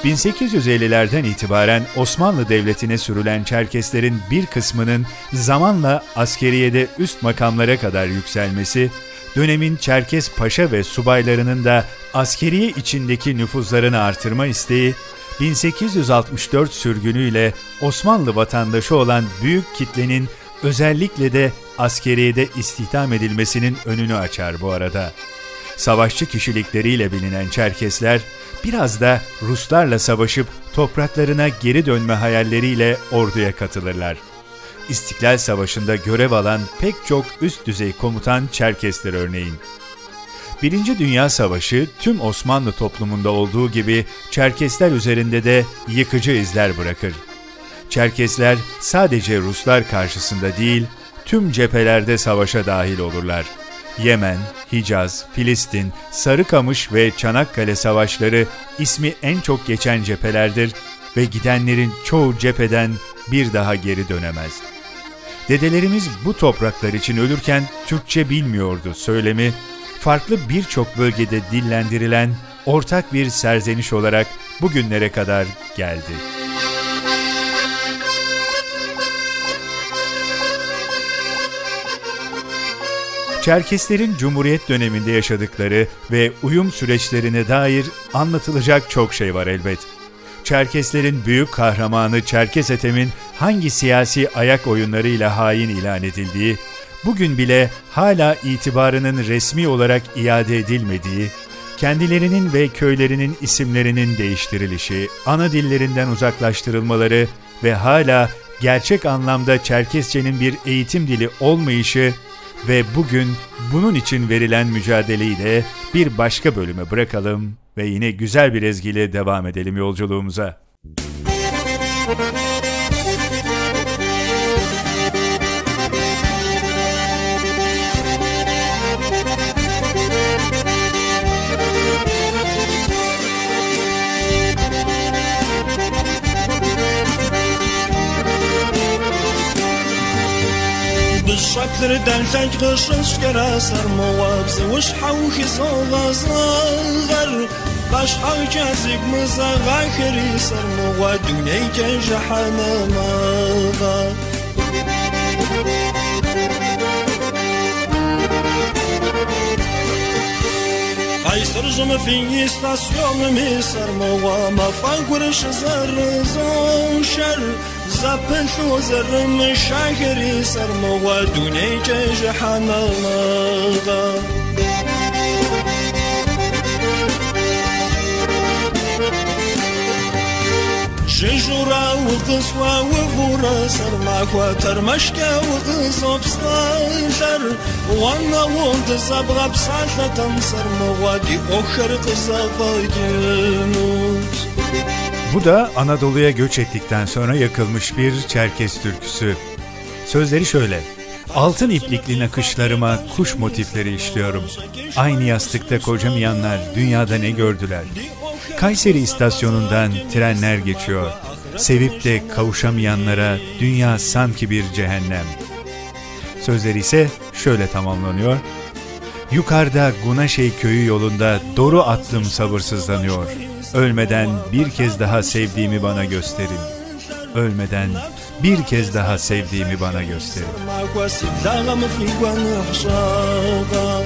...1850'lerden itibaren Osmanlı Devleti'ne sürülen Çerkeslerin bir kısmının zamanla askeriyede üst makamlara kadar yükselmesi dönemin Çerkes paşa ve subaylarının da askeriye içindeki nüfuzlarını artırma isteği, 1864 sürgünüyle Osmanlı vatandaşı olan büyük kitlenin özellikle de askeriyede istihdam edilmesinin önünü açar bu arada. Savaşçı kişilikleriyle bilinen Çerkesler biraz da Ruslarla savaşıp topraklarına geri dönme hayalleriyle orduya katılırlar. İstiklal Savaşı'nda görev alan pek çok üst düzey komutan Çerkesler örneğin. Birinci Dünya Savaşı tüm Osmanlı toplumunda olduğu gibi Çerkesler üzerinde de yıkıcı izler bırakır. Çerkesler sadece Ruslar karşısında değil, tüm cephelerde savaşa dahil olurlar. Yemen, Hicaz, Filistin, Sarıkamış ve Çanakkale savaşları ismi en çok geçen cephelerdir ve gidenlerin çoğu cepheden bir daha geri dönemez. Dedelerimiz bu topraklar için ölürken Türkçe bilmiyordu söylemi, farklı birçok bölgede dillendirilen ortak bir serzeniş olarak bugünlere kadar geldi. Çerkeslerin Cumhuriyet döneminde yaşadıkları ve uyum süreçlerine dair anlatılacak çok şey var elbet. Çerkeslerin büyük kahramanı Çerkes Ethem'in hangi siyasi ayak oyunlarıyla hain ilan edildiği, bugün bile hala itibarının resmi olarak iade edilmediği, kendilerinin ve köylerinin isimlerinin değiştirilişi, ana dillerinden uzaklaştırılmaları ve hala gerçek anlamda Çerkesçenin bir eğitim dili olmayışı ve bugün bunun için verilen mücadeleyi de bir başka bölüme bırakalım ve yine güzel bir ezgiyle devam edelim yolculuğumuza. شكر دلتك غشش كرا سر موابز وش حوخ صوغا صغر باش حوك ازيق مزاغا خري سر مواب دوني كنج حمام قيصر جم في استاسيون مي سر مواب ما فاقرش زر زون شر. سپن شو زرم شاگری سرم و دونه جج حماغا ججورا وقصوا وغورا سرما خواتر مشكا وقص بصاجر وأنا وقص أبغى بصاجة تنصر موادي آخر قصة ضيجنوش Bu da Anadolu'ya göç ettikten sonra yakılmış bir Çerkes türküsü. Sözleri şöyle. Altın iplikli nakışlarıma kuş motifleri işliyorum. Aynı yastıkta kocamayanlar dünyada ne gördüler? Kayseri istasyonundan trenler geçiyor. Sevip de kavuşamayanlara dünya sanki bir cehennem. Sözleri ise şöyle tamamlanıyor. Yukarıda Gunaşey köyü yolunda doğru atlım sabırsızlanıyor. Ölmeden bir kez daha sevdiğimi bana gösterin. Ölmeden bir kez daha sevdiğimi bana gösterin. ماكوا سلاغة مفيقوا نحشاغا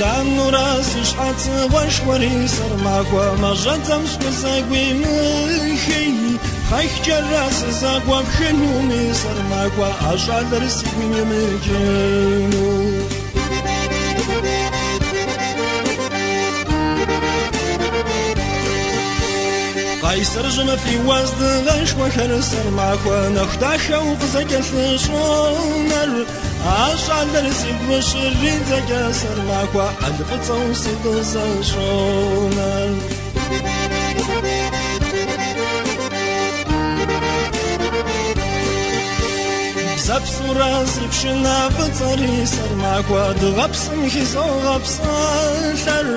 دان راسي شحات واش وري سر ماكوا ما جاتم سكوزاقوي مخي خايك جراس زاقوا بخنو مي سر ماكوا أجال رسيقوي مجنو قيصر جمع في وزد غش وكر سر معكوا نختاش وقزك الشونر عاش على الرسيب وشرين زكا سر معكوا запсура сыпшина быцари сармаква дгъэпсым хизогъэпсалъэр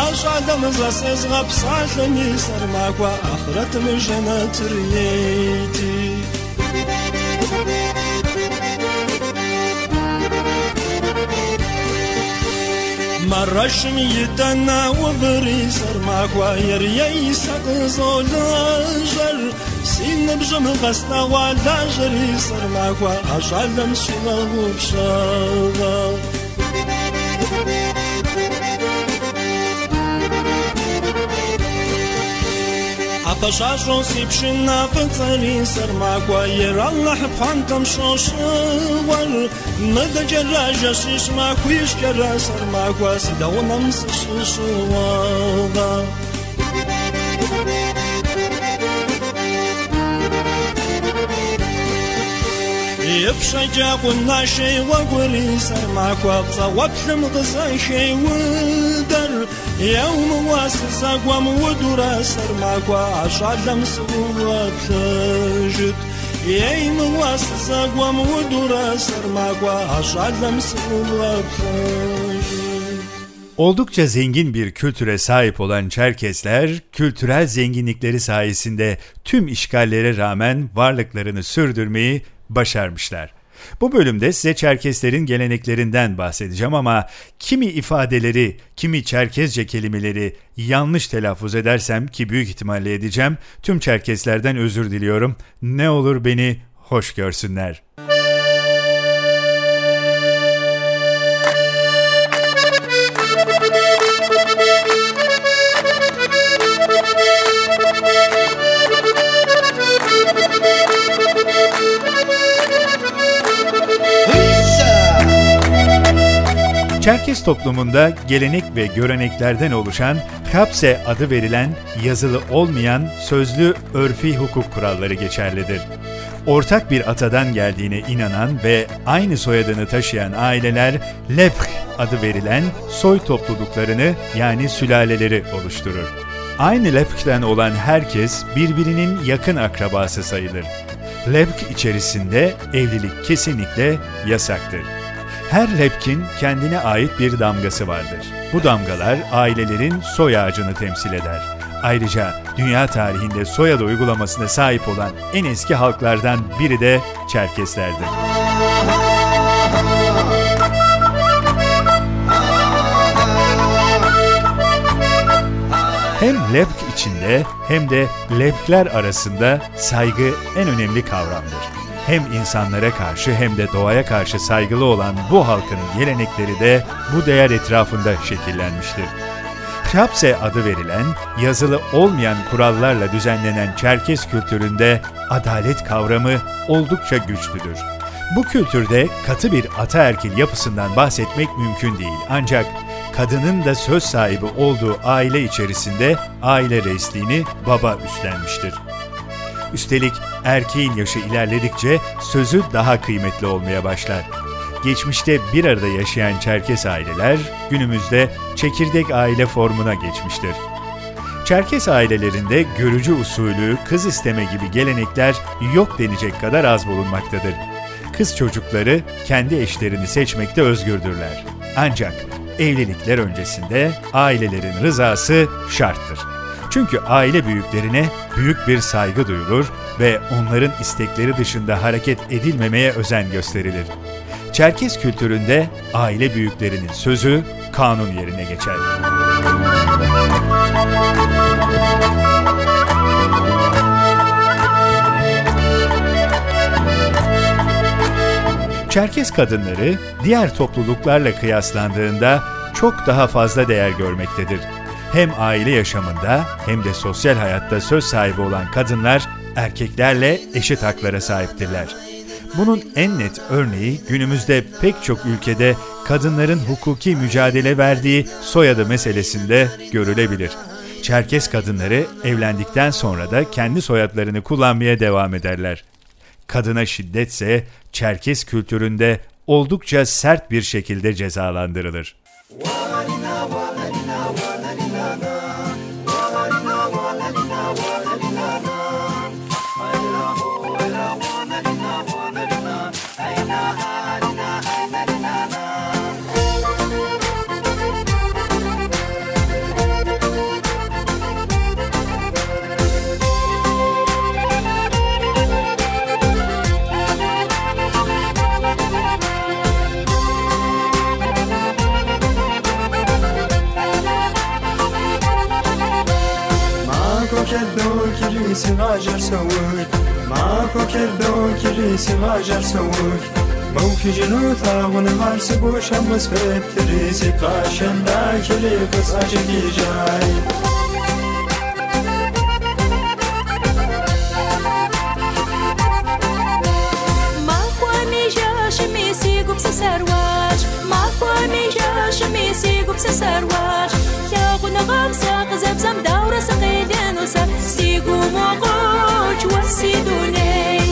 ашӏагэмызэ сезгъэпсалъэми сармаква ахъырэтым жэнэтыр ейти مرشم یتنا و بری سرماکوا یریی سقزولنجر معكوا آخرت مجنة تريتي مرش ميتنا وبري سر معكوا يريي سقزو لاجر سين بجم غسنا ولا جري سر معكوا أجعل مسينا وبشاغا Apășașul si pșina fățării sărmacua Era Allah phantam șoșăvar Mă dă geraja și șmacu Ești gera sărmacua Si da unam să șușuada يبشجع قلنا شي وقولي سرمع كوابصة وابحم غزا شي ودر يوم واسس أقوام ودورا سرمع كوا عشعلم سوى بتجد يوم واسس أقوام ودورا سرمع كوا عشعلم سوى بتجد Oldukça zengin bir kültüre sahip olan Çerkesler, kültürel zenginlikleri sayesinde tüm işgallere rağmen varlıklarını sürdürmeyi başarmışlar. Bu bölümde size Çerkeslerin geleneklerinden bahsedeceğim ama kimi ifadeleri, kimi Çerkezce kelimeleri yanlış telaffuz edersem ki büyük ihtimalle edeceğim, tüm Çerkeslerden özür diliyorum. Ne olur beni hoş görsünler. Çerkes toplumunda gelenek ve göreneklerden oluşan Hapse adı verilen yazılı olmayan sözlü örfi hukuk kuralları geçerlidir. Ortak bir atadan geldiğine inanan ve aynı soyadını taşıyan aileler Leph adı verilen soy topluluklarını yani sülaleleri oluşturur. Aynı Lepk'ten olan herkes birbirinin yakın akrabası sayılır. Lepk içerisinde evlilik kesinlikle yasaktır. Her lepkin kendine ait bir damgası vardır. Bu damgalar ailelerin soy ağacını temsil eder. Ayrıca dünya tarihinde soyadı uygulamasına sahip olan en eski halklardan biri de Çerkeslerdir. Hem lepk içinde hem de lepkler arasında saygı en önemli kavramdır hem insanlara karşı hem de doğaya karşı saygılı olan bu halkın gelenekleri de bu değer etrafında şekillenmiştir. Krapse adı verilen, yazılı olmayan kurallarla düzenlenen Çerkes kültüründe adalet kavramı oldukça güçlüdür. Bu kültürde katı bir ataerkil yapısından bahsetmek mümkün değil ancak kadının da söz sahibi olduğu aile içerisinde aile reisliğini baba üstlenmiştir. Üstelik erkeğin yaşı ilerledikçe sözü daha kıymetli olmaya başlar. Geçmişte bir arada yaşayan Çerkes aileler günümüzde çekirdek aile formuna geçmiştir. Çerkes ailelerinde görücü usulü, kız isteme gibi gelenekler yok denecek kadar az bulunmaktadır. Kız çocukları kendi eşlerini seçmekte özgürdürler. Ancak evlilikler öncesinde ailelerin rızası şarttır. Çünkü aile büyüklerine büyük bir saygı duyulur ve onların istekleri dışında hareket edilmemeye özen gösterilir. Çerkes kültüründe aile büyüklerinin sözü kanun yerine geçer. Çerkes kadınları diğer topluluklarla kıyaslandığında çok daha fazla değer görmektedir hem aile yaşamında hem de sosyal hayatta söz sahibi olan kadınlar erkeklerle eşit haklara sahiptirler. Bunun en net örneği günümüzde pek çok ülkede kadınların hukuki mücadele verdiği soyadı meselesinde görülebilir. Çerkes kadınları evlendikten sonra da kendi soyadlarını kullanmaya devam ederler. Kadına şiddetse Çerkes kültüründe oldukça sert bir şekilde cezalandırılır. Wow. كريسي غاجر سوك معاكو كردون كريسي غاجر سوك موكي جنو ثاغون غارس بوش هم مسفت تريسي قاشن دا كريقس أجدي جاي sigo pra sarwaç ma kwa mi jash mi sigo pra sarwaç ya guna gamsa qazab Deus, sigo mo o acidonei.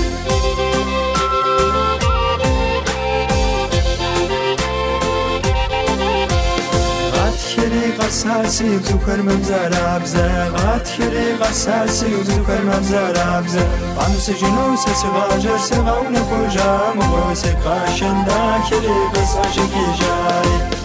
کری قصر سیب تو کرمم زرب زر قد کری قصر سیب تو کرمم زرب زر قمس جنو سس غاجر سغون کجا؟ مغوس قاشنده کری قصر شکی جاری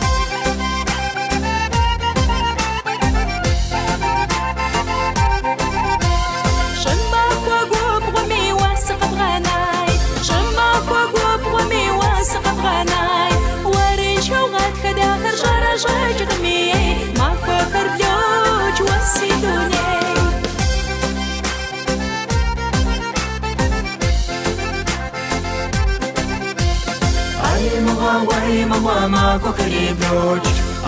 مغوا ما كوكري بروج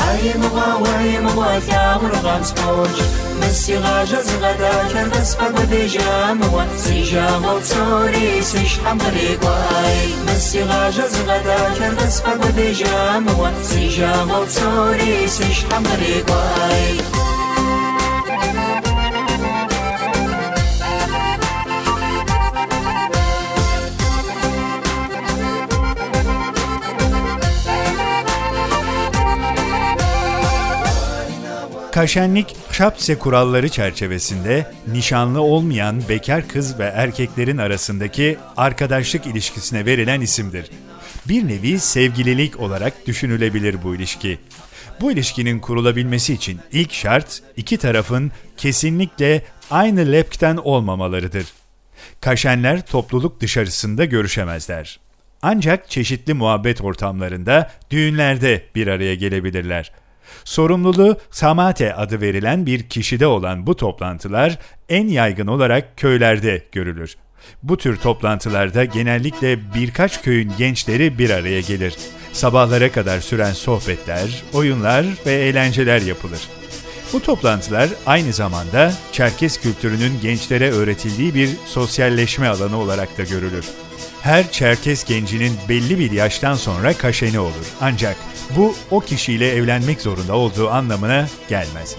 أي مغوا وعي مغوا ثاور غامس بوج مسي غاجة زغدا كرغس فقد جاموا سيجا غوصوري سيش حمري قواي. مسي غاجة زغدا كرغس فقد جاموا سيجا غوصوري سيش حمري قواي. Kaşenlik şapse kuralları çerçevesinde nişanlı olmayan bekar kız ve erkeklerin arasındaki arkadaşlık ilişkisine verilen isimdir. Bir nevi sevgililik olarak düşünülebilir bu ilişki. Bu ilişkinin kurulabilmesi için ilk şart iki tarafın kesinlikle aynı lepkten olmamalarıdır. Kaşenler topluluk dışarısında görüşemezler. Ancak çeşitli muhabbet ortamlarında, düğünlerde bir araya gelebilirler. Sorumluluğu Samate adı verilen bir kişide olan bu toplantılar en yaygın olarak köylerde görülür. Bu tür toplantılarda genellikle birkaç köyün gençleri bir araya gelir. Sabahlara kadar süren sohbetler, oyunlar ve eğlenceler yapılır. Bu toplantılar aynı zamanda Çerkes kültürünün gençlere öğretildiği bir sosyalleşme alanı olarak da görülür. Her Çerkes gencinin belli bir yaştan sonra kaşeni olur. Ancak bu o kişiyle evlenmek zorunda olduğu anlamına gelmez.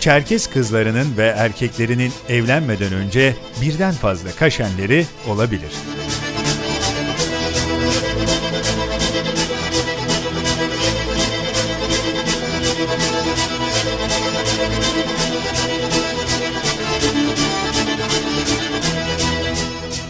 Çerkes kızlarının ve erkeklerinin evlenmeden önce birden fazla kaşenleri olabilir.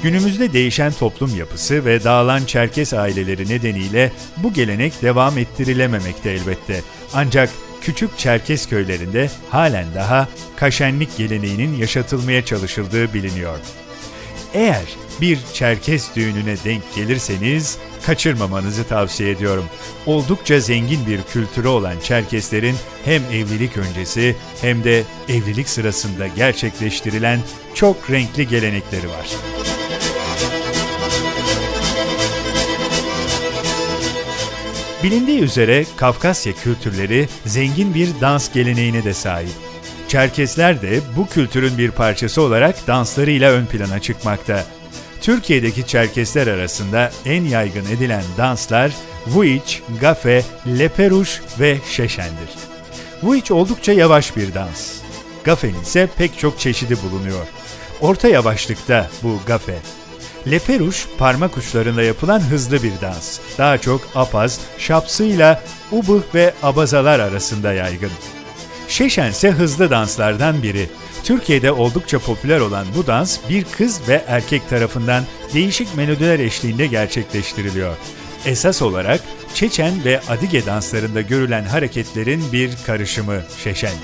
Günümüzde değişen toplum yapısı ve dağılan Çerkes aileleri nedeniyle bu gelenek devam ettirilememekte elbette. Ancak küçük Çerkes köylerinde halen daha kaşenlik geleneğinin yaşatılmaya çalışıldığı biliniyor. Eğer bir Çerkes düğününe denk gelirseniz kaçırmamanızı tavsiye ediyorum. Oldukça zengin bir kültürü olan Çerkeslerin hem evlilik öncesi hem de evlilik sırasında gerçekleştirilen çok renkli gelenekleri var. Bilindiği üzere Kafkasya kültürleri zengin bir dans geleneğine de sahip. Çerkesler de bu kültürün bir parçası olarak danslarıyla ön plana çıkmakta. Türkiye'deki Çerkesler arasında en yaygın edilen danslar Vuiç, Gafe, Leperuş ve Şeşen'dir. Vuiç oldukça yavaş bir dans. Gafe'nin ise pek çok çeşidi bulunuyor. Orta yavaşlıkta bu Gafe. Leperuş parmak uçlarında yapılan hızlı bir dans. Daha çok apaz, şapsıyla ubuh ve abazalar arasında yaygın. Şeşen ise hızlı danslardan biri. Türkiye'de oldukça popüler olan bu dans bir kız ve erkek tarafından değişik melodiler eşliğinde gerçekleştiriliyor. Esas olarak Çeçen ve Adige danslarında görülen hareketlerin bir karışımı Şeşen.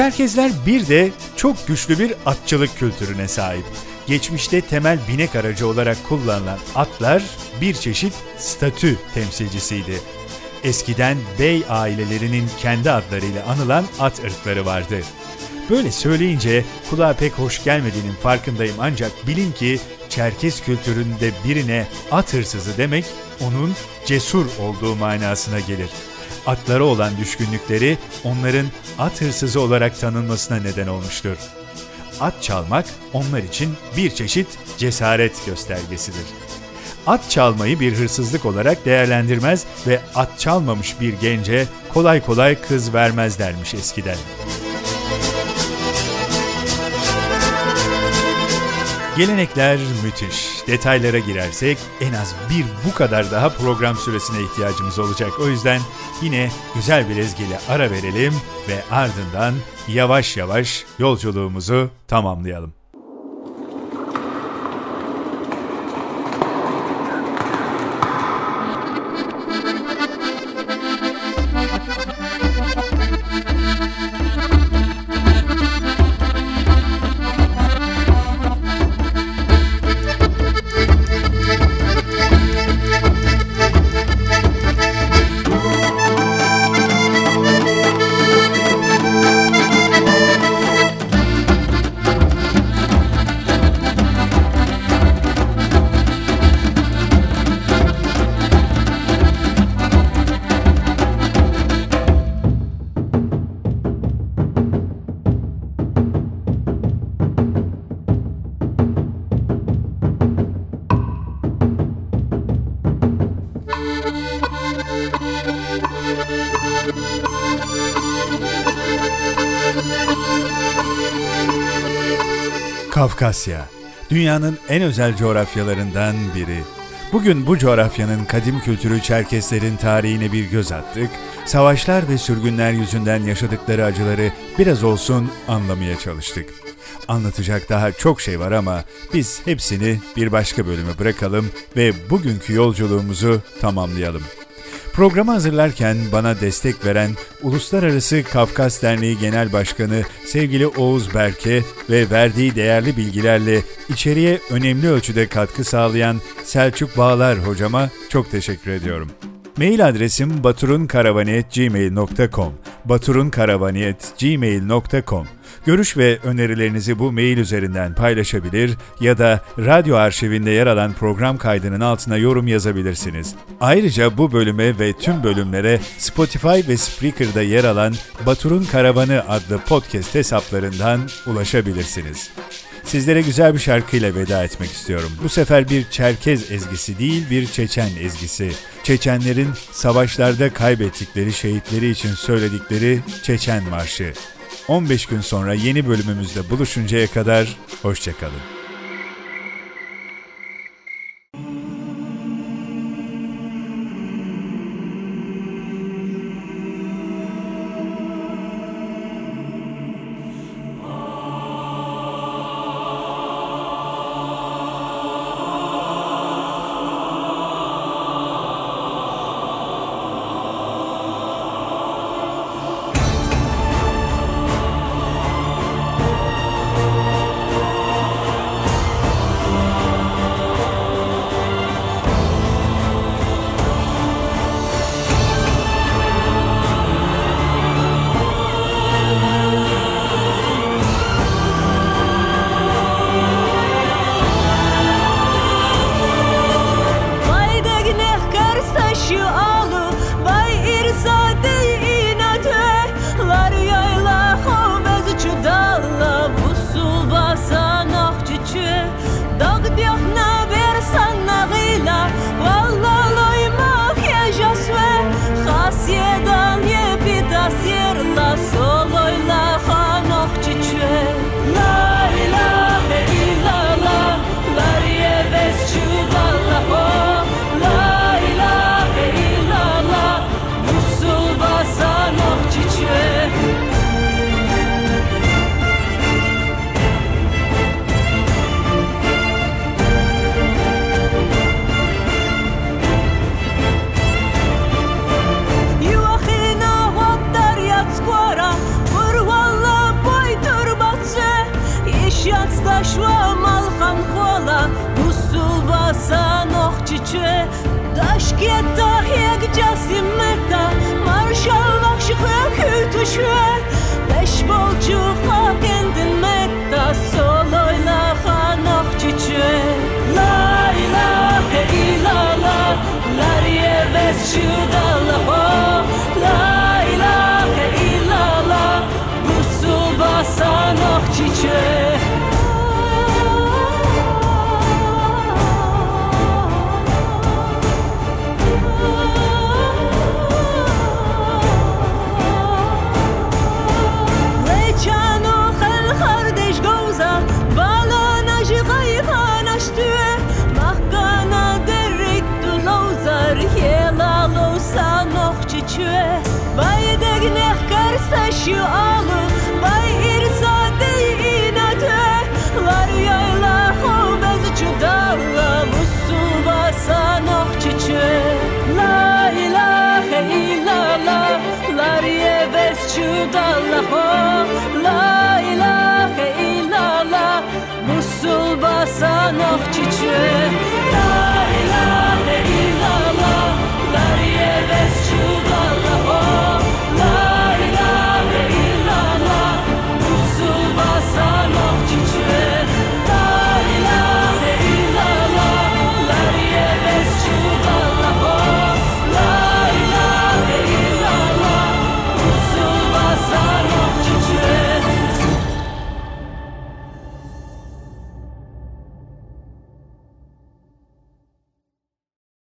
Çerkezler bir de çok güçlü bir atçılık kültürüne sahip. Geçmişte temel binek aracı olarak kullanılan atlar bir çeşit statü temsilcisiydi. Eskiden bey ailelerinin kendi adlarıyla anılan at ırkları vardı. Böyle söyleyince kulağa pek hoş gelmediğinin farkındayım ancak bilin ki Çerkes kültüründe birine at hırsızı demek onun cesur olduğu manasına gelir. Atlara olan düşkünlükleri onların at hırsızı olarak tanınmasına neden olmuştur. At çalmak onlar için bir çeşit cesaret göstergesidir. At çalmayı bir hırsızlık olarak değerlendirmez ve at çalmamış bir gence kolay kolay kız vermezlermiş eskiden. Gelenekler müthiş. Detaylara girersek en az bir bu kadar daha program süresine ihtiyacımız olacak. O yüzden yine güzel bir ezgiyle ara verelim ve ardından yavaş yavaş yolculuğumuzu tamamlayalım. Kafkasya, dünyanın en özel coğrafyalarından biri. Bugün bu coğrafyanın kadim kültürü Çerkeslerin tarihine bir göz attık, savaşlar ve sürgünler yüzünden yaşadıkları acıları biraz olsun anlamaya çalıştık. Anlatacak daha çok şey var ama biz hepsini bir başka bölüme bırakalım ve bugünkü yolculuğumuzu tamamlayalım. Programı hazırlarken bana destek veren Uluslararası Kafkas Derneği Genel Başkanı sevgili Oğuz Berke ve verdiği değerli bilgilerle içeriye önemli ölçüde katkı sağlayan Selçuk Bağlar hocama çok teşekkür ediyorum. Mail adresim baturunkaravani.gmail.com baturunkaravani.gmail.com Görüş ve önerilerinizi bu mail üzerinden paylaşabilir ya da radyo arşivinde yer alan program kaydının altına yorum yazabilirsiniz. Ayrıca bu bölüme ve tüm bölümlere Spotify ve Spreaker'da yer alan Batur'un Karavanı adlı podcast hesaplarından ulaşabilirsiniz. Sizlere güzel bir şarkıyla veda etmek istiyorum. Bu sefer bir Çerkez ezgisi değil, bir Çeçen ezgisi. Çeçenlerin savaşlarda kaybettikleri şehitleri için söyledikleri Çeçen Marşı. 15 gün sonra yeni bölümümüzde buluşuncaya kadar hoşçakalın.